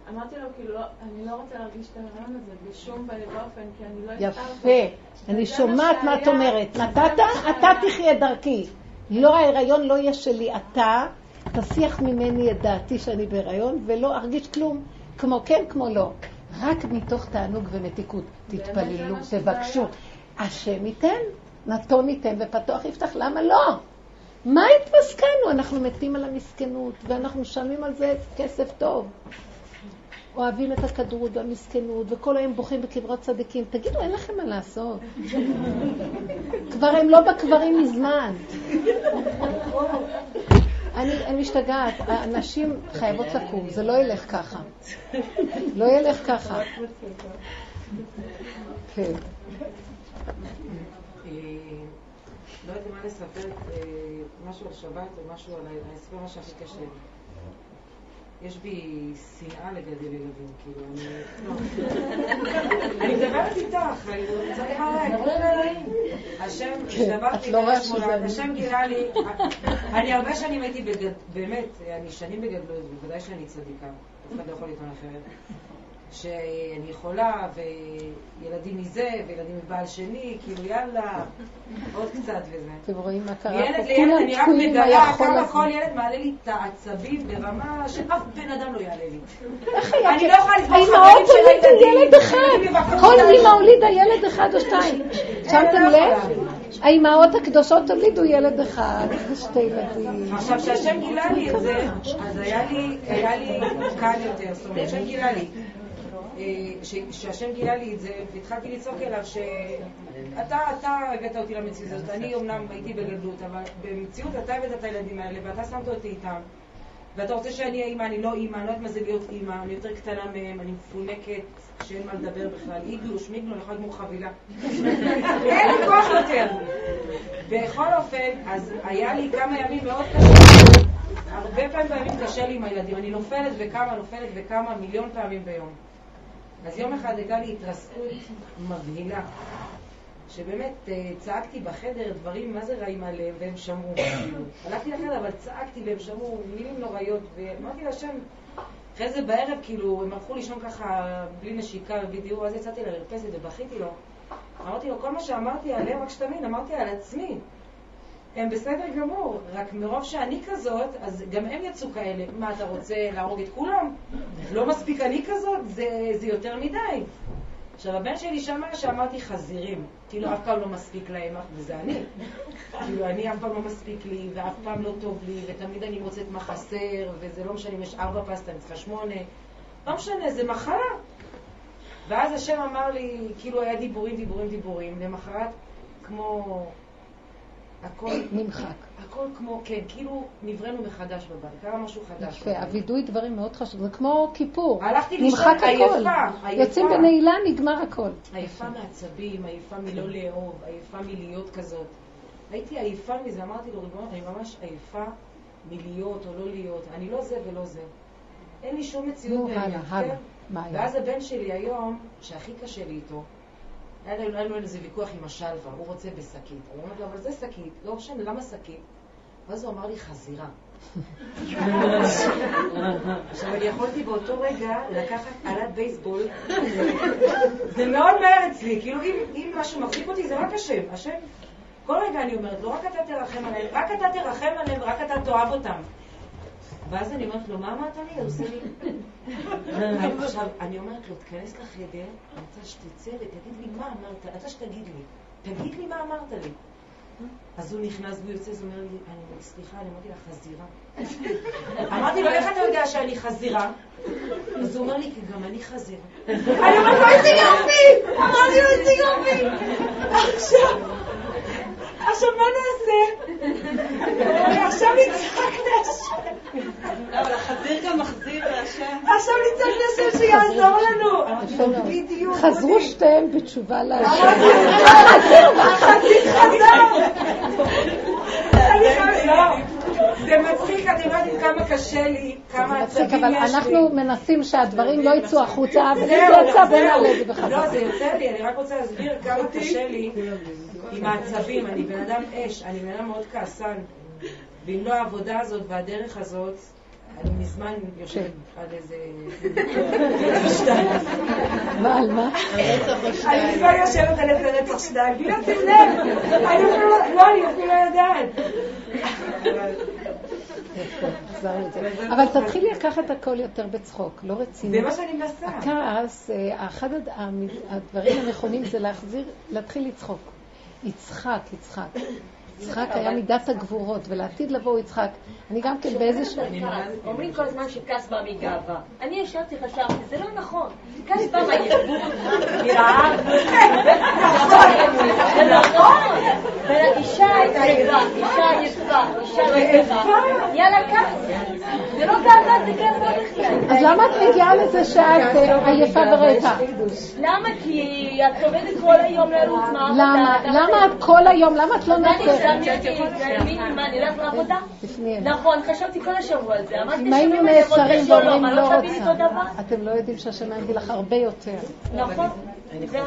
אמרתי לו, כאילו, לא, אני לא רוצה להרגיש את הרעיון הזה בשום פנים ואופן, כי אני לא יפה, אני שומעת מה את אומרת. נתת, אתה תחיה דרכי. לא, ההיריון לא יהיה שלי, אתה תסיח ממני את דעתי שאני בהיריון, ולא ארגיש כלום, כמו כן, כמו לא. רק מתוך תענוג ומתיקות. תתפללו, תבקשו. השם ייתן. נתון ייתן ופתוח יפתח, למה לא? מה התמסכנו? אנחנו מתים על המסכנות, ואנחנו משלמים על זה כסף טוב. אוהבים את הכדרות והמסכנות, וכל היום בוכים בקברות צדיקים. תגידו, אין לכם מה לעשות. (laughs) כבר הם לא בקברים מזמן. אני, אני משתגעת, הנשים חייבות לקום, זה לא ילך ככה. לא ילך ככה. כן. לא יודעת מה לספר, אה, משהו על שבת או משהו על ההסבר, מה שהכי קשה לי. יש בי שנאה לגדל ילדים, כאילו, אני... לא. (laughs) אני מדברת איתך, אני צריכה עליי. השם, כשדברתי לא רואה בראש שזה מולד, אני. השם גילה לי, אני הרבה שנים הייתי. באמת, אני שנים בגדלות, בוודאי שאני צדיקה, אף אחד לא יכול לטעון אחרת. שאני חולה, וילדים מזה, וילדים מבעל שני, כאילו יאללה, (laughs) עוד קצת וזה. אתם רואים מה קרה ילד פה? לילד כולם אני רק תקועים מגלה מהיכול כמה הזה. כל ילד מעלה לי את העצבים ברמה שאף בן אדם לא יעלה לי. איך היה? אני לא יכולה האימהות חברים של הילדים. ילד אחד. כל. אימא הולידה ילד אחד או שתיים. (laughs) שמתם לא לב? יכולה. האימהות הקדושות הולידו ילד אחד, שתי ילדים. עכשיו, כשהשם גילה לי את זה, אז היה לי קל יותר. זאת אומרת, השם גילה לי. אה, שהשם גילה לי את זה, והתחלתי לצעוק אליו שאתה, אתה הבאת אותי למציאות הזאת. אני אומנם הייתי בגדלות, אבל במציאות אתה הבאת את הילדים האלה, ואתה שמת אותי איתם. ואתה רוצה שאני אהיה אימא, אני לא אימא, אני לא יודעת מה זה להיות אימא, אני יותר קטנה מהם, אני מפונקת, שאין מה לדבר בכלל. איגלו, שמיגלו, אני יכולה לגמור חבילה. (laughs) אין לי כוח יותר. בכל אופן, אז היה לי כמה ימים מאוד קשים. הרבה פעמים בימים קשה לי עם הילדים. אני נופלת וקמה, נופלת וקמה מיליון פעמים ביום. אז יום אחד הייתה לי התרסקות מבהילה. שבאמת אה, צעקתי בחדר דברים מה זה רעים עליהם, והם שמעו. הלכתי לחדר, אבל צעקתי והם שמעו מילים נוראיות, ואמרתי להשם, אחרי זה בערב, כאילו, הם הלכו לישון ככה בלי נשיקה ובלי דיור, אז יצאתי לרפסת ובכיתי לו. אמרתי לו, כל מה שאמרתי עליהם, רק שתבין, אמרתי על עצמי. הם בסדר גמור, רק מרוב שאני כזאת, אז גם הם יצאו כאלה. מה, אתה רוצה להרוג את כולם? לא מספיק אני כזאת? זה, זה יותר מדי. עכשיו, הבן שלי שמע שאמרתי חזירים. כאילו, אף פעם לא מספיק להם, וזה אני. כאילו, אני אף פעם לא מספיק לי, ואף פעם לא טוב לי, ותמיד אני מוצאת מה חסר, וזה לא משנה אם יש ארבע פסטה, אני צריכה שמונה. לא משנה, זה מחלה. ואז השם אמר לי, כאילו היה דיבורים, דיבורים, דיבורים. למחרת, כמו... הכל, (clears throat) נמחק. הכל כמו, כן, כאילו נבראנו מחדש בבית, קרה משהו חדש. יפה. הווידוי דברים מאוד חשוב, זה כמו כיפור. הלכתי לישון עייפה, הכל. עייפה. יוצאים בנעילה, נגמר הכל. עייפה מעצבים, עייפה מלא לאהוב, עייפה מלהיות כזאת. הייתי עייפה מזה, אמרתי לו, ריבונו, אני ממש עייפה מלהיות או לא להיות. אני לא זה ולא זה. אין לי שום מציאות בעניין. כן? ואז הבן שלי היום, שהכי קשה לי איתו, היה לנו- איזה ויכוח עם השלווה, הוא רוצה בשקית. אני אומרת לו, אבל זה שקית, לא משנה, למה שקית? ואז הוא אמר לי, חזירה. עכשיו, אני יכולתי באותו רגע לקחת עלת בייסבול, זה מאוד מהר אצלי, כאילו אם, משהו מחזיק אותי זה רק השם, השם. כל רגע אני אומרת לו, רק אתה תרחם עליהם, רק אתה תרחם עליהם, רק אתה תאהב אותם. ואז אני אומרת לו, מה אמרת לי? הוא עושה לי... (laughs) אני- עכשיו, אני אומרת לו, תיכנס לחדר, אני רוצה שתצא ותגיד לי מה אמרת, אני רוצה שתגיד לי. תגיד לי מה אמרת לי. אז הוא נכנס והוא יוצא, אז הוא אומר לי, אני, סליחה, אני אמרתי לה, חזירה. (laughs) אמרתי לו, איך אתה יודע שאני חזירה? אז הוא אומר לי, כי גם אני חזירה. אני אומרת לו, איזה יופי! אמרתי לו, איזה יופי! עכשיו, עכשיו מה נעשה? עכשיו נצחק להשם. אבל החזיר גם מחזיר להשם. עכשיו נצטרך להשם שיעזור לנו. בדיוק. חזרו שתיהם בתשובה להשם. החזיר חזר. זה מצחיק, אתם לא יודעים כמה קשה לי, כמה עצבים אבל יש לי. אנחנו מנסים שהדברים לא יצאו החוצה, אבל אם זה יצא, בוא. נעלה את זה לא, בחזרה. זה יוצא לי, אני רק רוצה להסביר כמה קשה לי עם העצבים. אני בן אדם אש, אני בן אדם מאוד כעסן. ואם לא העבודה הזאת והדרך הזאת, אני מזמן יושבת כן. על איזה... מה, על מה? אני מזמן יושבת על איזה רצח שניים, בלי לשים לב. אני לא, לא, אני אפילו לא יודעת. (laughs) אבל תתחילי לקחת הכל יותר בצחוק, לא רציני. זה מה שאני מנסה. הכעס, אה, אחד הדברים הנכונים זה להחזיר, להתחיל לצחוק. יצחק, יצחק. יצחק היה מידת הגבורות, ולעתיד לבוא הוא יצחק. אני גם כן באיזה ש... אומרים כל הזמן שכעס בא מגאווה. אני ישבתי, חשבתי, זה לא נכון. כעס בא מהיבוא, מרעב. זה נכון. אישה יפה, אישה יפה, אישה יפה. יאללה, קח. זה לא גאווה, זה גאווה בכלל. אז למה את מגיעה לזה שאת אה, עייפה וריקה? למה? כי את עובדת כל היום לרוץ מהעבודה. למה? למה את כל היום? למה את לא ואני אליי. נכון, חשבתי כל השבוע על זה. אם היינו בשלום, ואומרים אני לא רוצה. אתם לא יודעים שהשם יגיד לך הרבה יותר. נכון.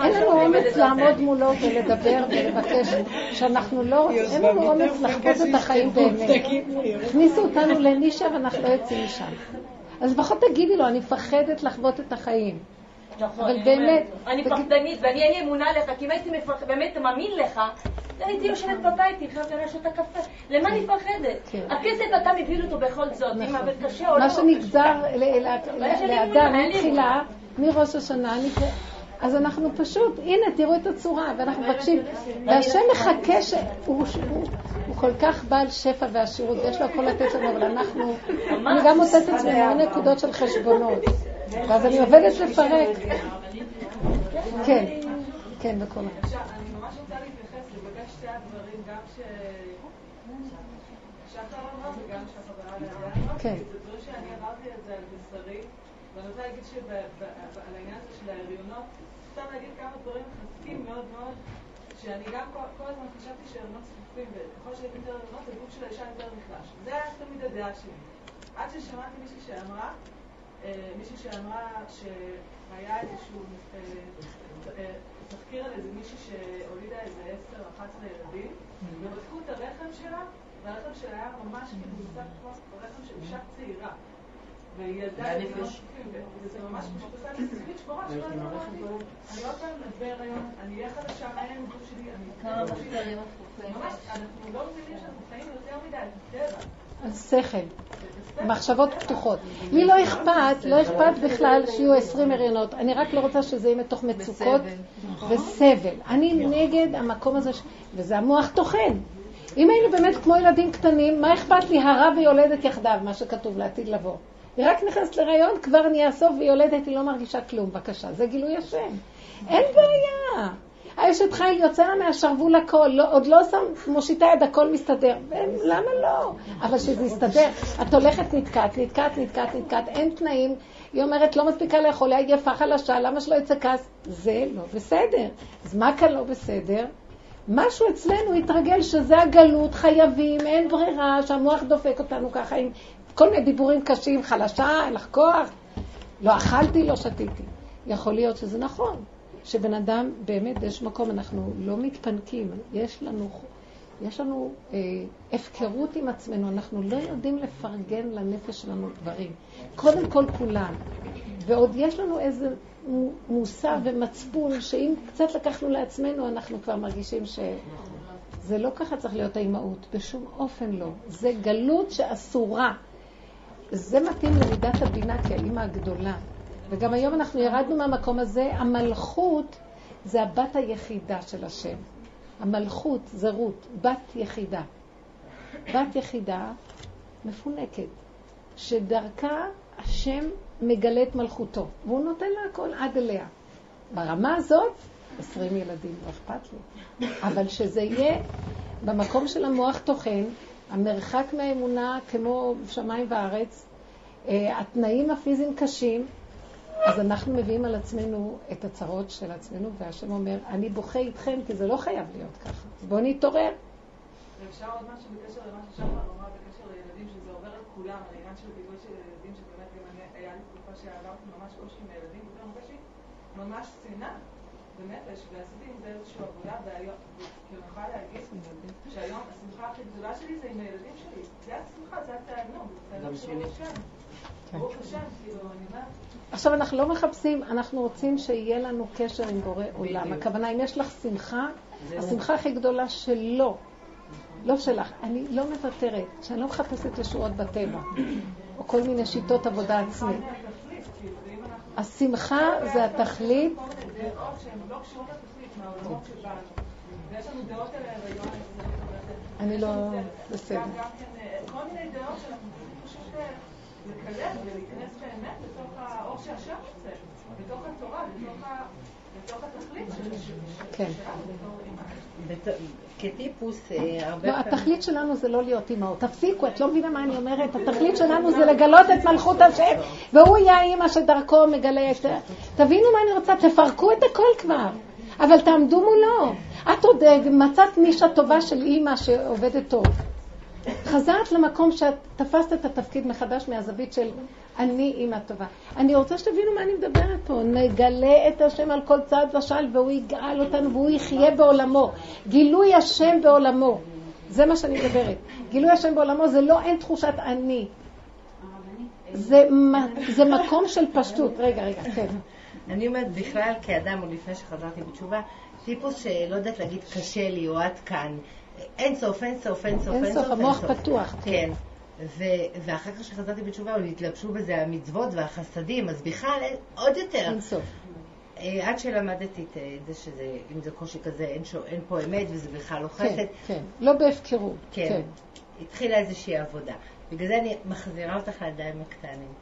אין לנו אומץ לעמוד מולו ולדבר ולבקש שאנחנו לא רוצים, אין לנו אומץ לחוות את החיים באמת. הכניסו אותנו לנישה ואנחנו לא יוצאים משם. אז לפחות תגידי לו, אני מפחדת לחוות את החיים. נכון, אבל אני באמת, אני פחדנית ואני אין לי אמונה לך, כי אם הייתי מפח- באמת מאמין לך, הייתי יושבת בבית איתך ושותה קפה. למה אני מפחדת? כן. הכסף אתה מביא אותו בכל זאת, אם נכון. עבד קשה או לא. מה שנגזר לאדם מתחילה, מראש השנה, אני- אז אנחנו פשוט, הנה, תראו את הצורה, ואנחנו מבקשים, והשם מחכה ש... הוא הוא- הוא כל כך בעל שפע ועשירות, ויש לו הכל לתת לנו, אבל אנחנו, אני גם מוצאת את עצמי המון נקודות של חשבונות, ואז אני עובדת לפרק. כן, כן, בכל שתי הדברים, גם ששחר אמרה וגם שהחברה אמרה. כן. זה דברים שאני עברתי את זה על בשרי, ואני רוצה להגיד שעל העניין הזה של ההריונות, סתם להגיד כמה דברים מחזקים מאוד מאוד, שאני גם כל הזמן חשבתי שההריונות צפופים, וככל שהייתי יותר הריונות, הגוף של האישה יותר נחלש. זה היה תמיד הדעה שלי. עד ששמעתי מישהי שאמרה, מישהי שאמרה שהיה איזשהו אה, אה, תחקיר על איזה מישהי שהולידה איזה 10-11 ילדים, ובדקו את הרחם שלה, והרחם שלה היה ממש כאילו מוצג כמו רחם של אישה צעירה. והיא ילדה את זה וזה ממש פשוט עשה לי סוויץ' בראש, לא אמרתי, אני עוד פעם בהיריון, אני אהיה חדשה, מה יהיה עם הגוף שלי, אני... ממש, אנחנו לא מבינים שאנחנו חיים יותר מדי על טבע. אז שכל, מחשבות פתוחות. לי לא אכפת, לא אכפת בכלל שיהיו 20 הריונות. אני רק לא רוצה שזה יהיה מתוך מצוקות וסבל. אני נגד המקום הזה, ש- וזה המוח טוחן. אם היינו באמת כמו ילדים קטנים, מה אכפת לי הרע ויולדת יחדיו, מה שכתוב לעתיד לבוא. היא רק נכנסת להיריון, כבר נהיה סוף ויולדת, היא לא מרגישה כלום. בבקשה, זה גילוי השם. אין בעיה. האשת חיל יוצא לה מהשרוול הכל, לא, עוד לא שם, מושיטה יד, הכל מסתדר. למה לא? אבל שזה יסתדר. את הולכת נתקעת, נתקעת, נתקעת, נתקעת, אין תנאים. היא אומרת, לא מספיקה לאכול, היא עייפה חלשה, למה שלא יצא כעס? זה לא בסדר. אז מה כאן לא בסדר? משהו אצלנו התרגל שזה הגלות, חייבים, אין ברירה, שהמוח דופק אותנו ככה עם כל מיני דיבורים קשים, חלשה, אין לך כוח. לא אכלתי, לא שתיתי. יכול להיות שזה נכון, שבן אדם, באמת, יש מקום, אנחנו לא מתפנקים, יש לנו, יש לנו אה, הפקרות עם עצמנו, אנחנו לא יודעים לפרגן לנפש שלנו דברים. קודם כל כולם. ועוד יש לנו איזה מו- מוסר ומצפון, שאם קצת לקחנו לעצמנו, אנחנו כבר מרגישים ש... זה לא ככה צריך להיות האימהות, בשום אופן לא. זה גלות שאסורה. זה מתאים למידת הבינה כאימא הגדולה. וגם היום אנחנו ירדנו מהמקום הזה, המלכות זה הבת היחידה של השם. המלכות זה רות, בת יחידה. בת יחידה מפונקת, שדרכה השם מגלה את מלכותו, והוא נותן לה הכל עד אליה. ברמה הזאת, עשרים ילדים, לא אכפת לי. אבל שזה יהיה במקום של המוח טוחן, המרחק מהאמונה כמו שמיים וארץ, אה, התנאים הפיזיים קשים, אז אנחנו מביאים על עצמנו את הצרות של עצמנו, והשם אומר, אני בוכה איתכם, כי זה לא חייב להיות ככה. אז בואו נתעורר. ואפשר עוד משהו בקשר למה ששחר אמרה בקשר לילדים, שזה עובר על כולם, על העניין של גידול של ילדים, שבאמת גם היה לי תקופה שעברתי ממש קושי עם הילדים, ממש שנאה ונפש, ועשיתי עם זה איזושהי עבודה, והיום, כאילו אני יכולה להגיד שהיום השמחה הכי גדולה שלי זה עם הילדים שלי. זה השמחה, זה התענוג, זה התענוג של השם. ברוך השם, כאילו. עכשיו, אנחנו לא מחפשים, אנחנו רוצים שיהיה לנו קשר עם בורא עולם. הכוונה, אם יש לך שמחה, השמחה הכי גדולה שלו, לא שלך. אני לא מוותרת, שאני לא מחפשת ישועות בטבע, או כל מיני שיטות עבודה עצמית. השמחה זה התכלית. דעות שהן לא קשורות לתכלית מהעולמות. ויש לנו דעות על ההיריון, אני לא... לנו זה- בסדר. כן, אה, כל מיני דעות שאנחנו פשוט, פשוט, אה, לקלף ולהיכנס באמת לתוך האור שהשם רוצה, בתוך התורה, בתוך ה... כן. כטיפוס, אה, הרבה לא. התכלית שלנו זה לא להיות אימהות. תפסיקו, את לא מבינה מה אני אומרת? התכלית שלנו זה לגלות את מלכות השם, והוא יהיה האימא שדרכו מגלה את... תבינו מה אני רוצה, תפרקו את הכל כבר. אבל תעמדו מולו. את עוד אה, מצאת נישה טובה של אימא שעובדת טוב. חזרת למקום שאת תפסת את התפקיד מחדש מהזווית של אני אימא טובה. אני רוצה שתבינו מה אני מדברת פה. נגלה את השם על כל צעד ושעל והוא יגאל אותנו והוא יחיה בעולמו. גילוי השם בעולמו. זה מה שאני מדברת. גילוי השם בעולמו זה לא אין תחושת אני. זה, זה מקום של פשטות. רגע, רגע, כן. אני אומרת, בכלל כאדם, עוד לפני שחזרתי בתשובה, טיפוס שלא יודעת להגיד קשה לי או עד כאן. אין סוף, אין סוף, אין סוף, אין סוף, המוח פתוח. כן. ו- ואחר כך שחזרתי בתשובה, התלבשו בזה המצוות והחסדים, אז בכלל אין- עוד יותר. אין סוף. אה, עד שלמדתי את אה, זה שזה, אם זה קושי כזה, אין, שו, אין פה אמת וזה בכלל לא חסד. כן, כן. לא בהפקרות. כן. התחילה איזושהי עבודה. בגלל זה אני מחזירה אותך לידיים הקטנים.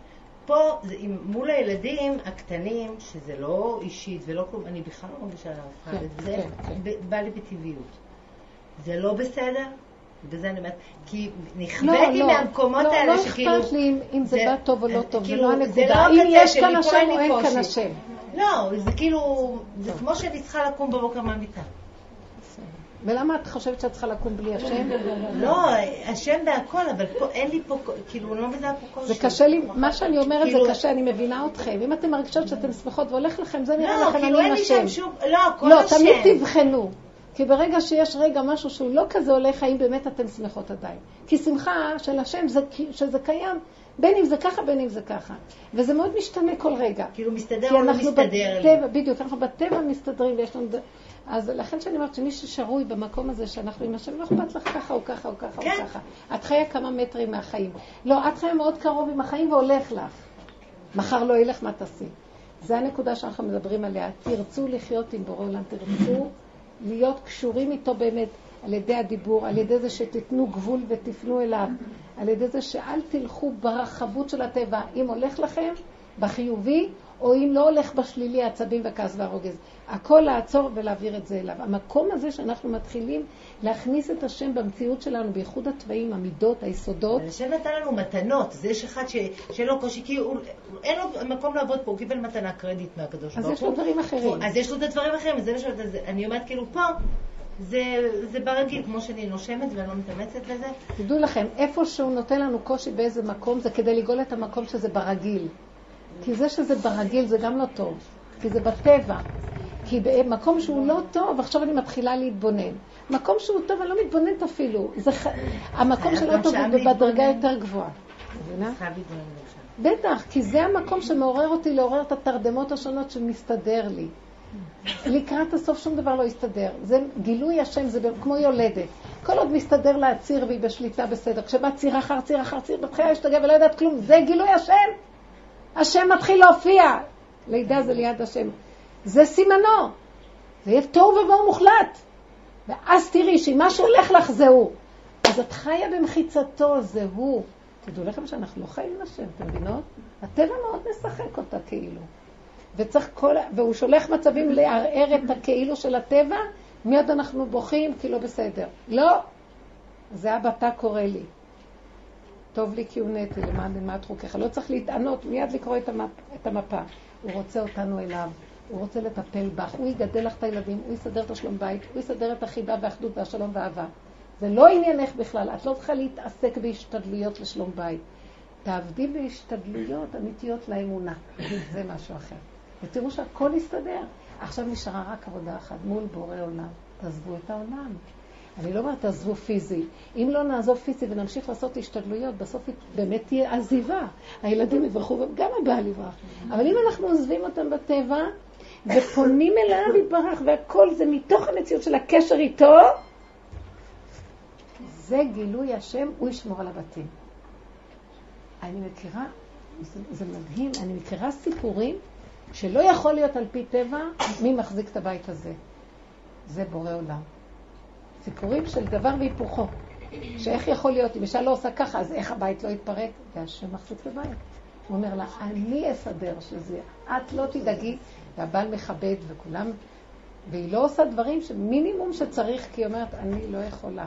פה, זה, עם, מול הילדים הקטנים, שזה לא אישית ולא כלום, אני בכלל לא מרגישה להפכה, כן, וזה כן, כן. בא לי בטבעיות. זה לא בסדר, בגלל זה אני אומרת, כי לא, נכוויתי לא, מהמקומות לא, האלה לא שכאילו... אכפת לי אם- אם זה זה- בא טוב או לא אז טוב, זה כאילו, לא זה הנקודה. לא אם הקצה יש כאן השם אין או אין. כאן השם. לא, זה כאילו, זה כמו שאני צריכה לקום בבוקר מהמיטה. ולמה את חושבת שאת צריכה לקום בלי השם? לא, השם בהכל, אבל פה אין לי פה, כאילו, אני לא מזהה פה קושי. זה קשה לי, מה שאני אומרת זה כאילו- קשה, אני מבינה אתכם. אם אתם מרגישות שאתן שמחות והולך לכם, זה נראה לא, לכם כאילו אני אין עם לי שם השם. שום, לא, כל לא, השם. תמיד תבחנו. כי ברגע שיש רגע משהו שהוא לא כזה הולך, האם באמת אתן שמחות עדיין. כי שמחה של השם זה שזה קיים, בין אם זה ככה, בין אם זה ככה. וזה מאוד משתנה כל רגע. כאילו מסתדר או לא מסתדר לי. בטבע, בדיוק, אנחנו בטבע מסתדרים ויש לנו... אז לכן שאני אומרת שמי ששרוי במקום הזה שאנחנו עם השם, לא אכפת לך ככה או ככה או ככה או כן. ככה. את חיה כמה מטרים מהחיים. לא, את חיה מאוד קרוב עם החיים והולך לך. מחר לא ילך, מה תעשי? זה הנקודה שאנחנו מדברים עליה. תרצו לחיות עם בורא עולם, תרצו להיות קשורים איתו באמת על ידי הדיבור, על ידי זה שתיתנו גבול ותפנו אליו, על ידי זה שאל תלכו ברחבות של הטבע, אם הולך לכם בחיובי, או אם לא הולך בשלילי, העצבים והכעס והרוגז. הכל לעצור ולהעביר את זה אליו. המקום הזה שאנחנו מתחילים להכניס את השם במציאות שלנו, בייחוד התוואים, המידות, היסודות, אבל השם נתן לנו מתנות, זה יש אחד ש... שלא קושי, כי הוא... אין לו מקום לעבוד פה, הוא קיבל מתנה קרדיט מהקדוש אז ברוך יש לו הוא. דברים אחרים. אז יש לו את הדברים האחרים, אז זה מה ש... אז אני אומרת כאילו פה, זה, זה ברגיל, כמו שאני נושמת ואני לא מתאמצת לזה. תדעו לכם, איפה שהוא נותן לנו קושי באיזה מקום, זה כדי לגאול את המקום שזה ברגיל. כי זה שזה ברגיל זה גם לא טוב, כי זה בטבע. כי במקום שהוא לא טוב, עכשיו אני מתחילה להתבונן. מקום שהוא טוב, אני לא מתבוננת אפילו. זה ח... המקום שלא טוב הוא בדרגה. יותר גבוהה. מבינה? בטח, כי זה המקום שמעורר אותי לעורר את התרדמות השונות שמסתדר לי. לקראת הסוף שום דבר לא יסתדר. זה גילוי השם, זה כמו יולדת. כל עוד מסתדר לה הציר והיא בשליטה בסדר. כשבא ציר אחר ציר אחר ציר, בתחילה להשתגע ולא יודעת כלום, זה גילוי השם. השם מתחיל להופיע. לידה זה ליד השם. זה סימנו. זה יהיה תוהו ובוהו מוחלט. ואז תראי שאם מה שהולך לך זה הוא. אז את חיה במחיצתו, זה הוא. תדעו לכם שאנחנו לא חיים עם השם, אתם מבינות? הטבע מאוד משחק אותה כאילו. וצריך כל... והוא שולח מצבים לערער את הכאילו של הטבע, מיד אנחנו בוכים כי לא בסדר. לא, זה אבא אתה קורא לי. טוב לי כי הונאתי למען למעט חוקיך. לא צריך להתענות, מיד לקרוא את, המפ... את המפה. הוא רוצה אותנו אליו, הוא רוצה לטפל בך, הוא יגדל לך את הילדים, הוא יסדר את השלום בית, הוא יסדר את החיבה והאחדות והשלום והאהבה. זה לא עניינך בכלל, את לא צריכה להתעסק בהשתדלויות לשלום בית. תעבדי בהשתדלויות אמיתיות לאמונה, זה משהו אחר. ותראו שהכל יסתדר. עכשיו נשארה רק עבודה אחת מול בורא עולם. תעזבו את העולם. אני לא אומרת תעזבו פיזי. אם לא נעזוב פיזי ונמשיך לעשות השתדלויות, בסוף באמת תהיה עזיבה. הילדים יברחו וגם הבעל יברח. אבל אם אנחנו עוזבים אותם בטבע ופונים אליו יתברך והכל זה מתוך המציאות של הקשר איתו, זה גילוי השם, הוא ישמור על הבתים. אני מכירה, זה מדהים, אני מכירה סיפורים שלא יכול להיות על פי טבע מי מחזיק את הבית הזה. זה בורא עולם. סיפורים של דבר והיפוכו. שאיך יכול להיות, אם אישה לא עושה ככה, אז איך הבית לא יתפרק? והשם מחזיק בבית. הוא אומר לה, אני אסדר שזה, את לא תדאגי, והבעל מכבד וכולם, והיא לא עושה דברים שמינימום שצריך, כי היא אומרת, אני לא יכולה.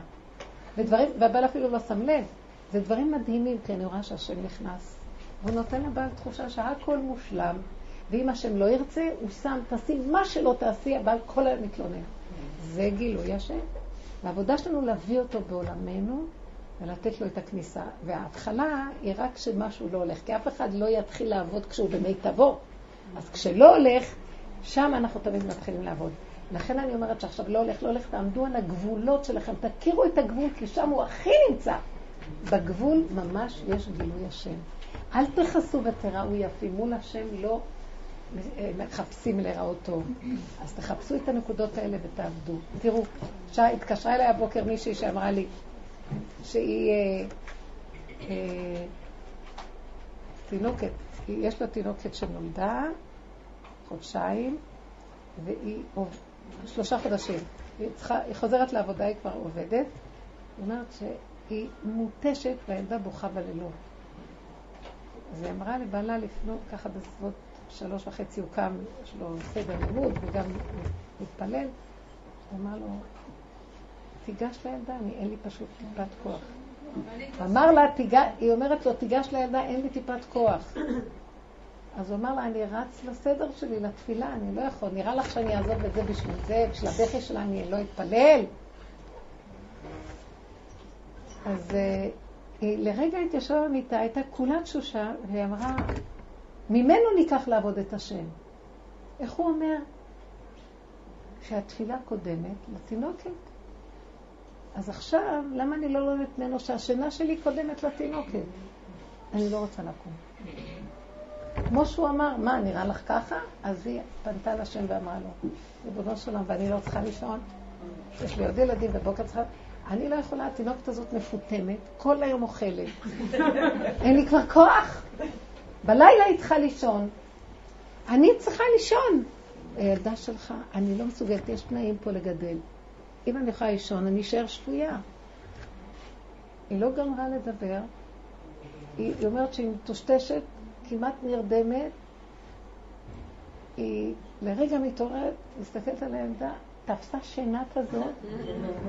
ודברים, והבעל אפילו לא שם לב. זה דברים מדהימים, כי אני רואה שהשם נכנס. והוא נותן לבעל תחושה שהכל מושלם, ואם השם לא ירצה, הוא שם, תעשי מה שלא תעשי, הבעל כל היום מתלונן. זה גילוי השם. והעבודה שלנו להביא אותו בעולמנו ולתת לו את הכניסה. וההתחלה היא רק כשמשהו לא הולך, כי אף אחד לא יתחיל לעבוד כשהוא במיטבו. אז כשלא הולך, שם אנחנו תמיד מתחילים לעבוד. לכן אני אומרת שעכשיו לא הולך, לא הולך, תעמדו על הגבולות שלכם, תכירו את הגבול, כי שם הוא הכי נמצא. בגבול ממש יש גילוי השם. אל תכסו ותראו יפים, מול השם לא מחפשים להיראות טוב. אז תחפשו את הנקודות האלה ותעבדו. תראו, התקשרה אליי הבוקר מישהי שאמרה לי שהיא אה, אה, תינוקת, יש לה תינוקת שנולדה חודשיים, והיא שלושה חודשים. היא, צריכה, היא חוזרת לעבודה, היא כבר עובדת. היא אומרת שהיא מותשת והילדה בוכה בלילות. אז היא אמרה לבעלה לפנות ככה בסביבות שלוש וחצי הוא קם, יש לו סדר לימוד וגם מתפלל. הוא אמר לו, תיגש לילדה, אני, אין לי פשוט טיפת כוח. אמר לה, היא אומרת לו, תיגש לילדה, אין לי טיפת כוח. אז הוא אמר לה, אני רץ לסדר שלי, לתפילה, אני לא יכול, נראה לך שאני אעזוב את זה בשביל זה, בשביל הבכי שלה אני לא אתפלל? אז היא לרגע התיישבה במיטה, הייתה כולה תשושה, והיא אמרה, ממנו ניקח לעבוד את השם. איך הוא אומר? שהתפילה קודמת לתינוקת. אז עכשיו, למה אני לא לומדת ממנו שהשינה שלי קודמת לתינוקת? אני לא רוצה לקום. כמו שהוא אמר, מה, נראה לך ככה? אז היא פנתה לשם ואמרה לו, ריבונו של עולם, ואני לא צריכה לישון? יש לי עוד ילדים בבוקר צריכה... אני לא יכולה, התינוקת הזאת מפותמת, כל היום אוכלת. אין לי כבר כוח. בלילה היא צריכה לישון. אני צריכה לישון. הילדה שלך, אני לא מסוגלת, יש תנאים פה לגדל. אם אני יכולה לישון, אני אשאר שפויה. היא לא גמרה לדבר. היא, היא אומרת שהיא מטושטשת, כמעט נרדמת. היא לרגע מתעוררת, מסתכלת על הילדה, תפסה שינה כזאת.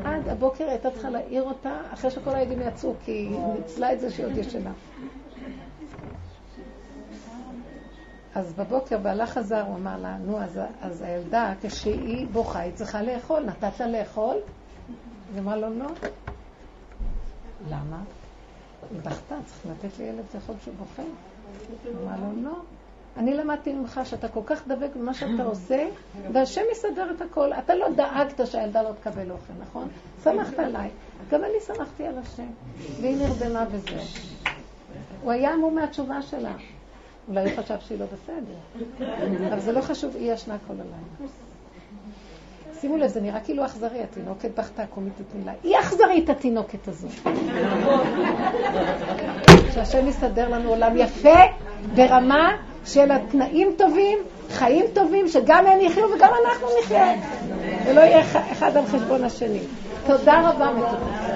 עד הבוקר הייתה צריכה להעיר אותה, אחרי שכל הילדים יצאו, כי היא ניצלה את זה שהיא עוד ישנה. אז בבוקר בעלה חזר, הוא אמר לה, נו, אז, אז הילדה, כשהיא בוכה, היא צריכה לאכול. נתת לה לאכול? היא אמרה לו, לא. למה? היא בכתה, צריך לתת לילד לאכול כשהוא בוכה. היא אמרה לו, לא. אני למדתי ממך שאתה כל כך דבק במה שאתה עושה, והשם יסדר את הכל. אתה לא דאגת שהילדה לא תקבל אוכל, נכון? שמחת עליי. גם אני שמחתי על השם. והיא נרדמה וזהו. הוא היה המום מהתשובה שלה. אולי הוא חשב שהיא לא בסדר. אבל זה לא חשוב, היא ישנה כל הלילה. שימו לב, זה נראה כאילו אכזרי, התינוקת בכתה, קומי תתני לה. היא אכזרית, התינוקת הזו. שהשם יסדר לנו עולם יפה, ברמה של התנאים טובים, חיים טובים, שגם הם יחיו וגם אנחנו נחיה. ולא יהיה אחד על חשבון השני. תודה רבה, מתוקה.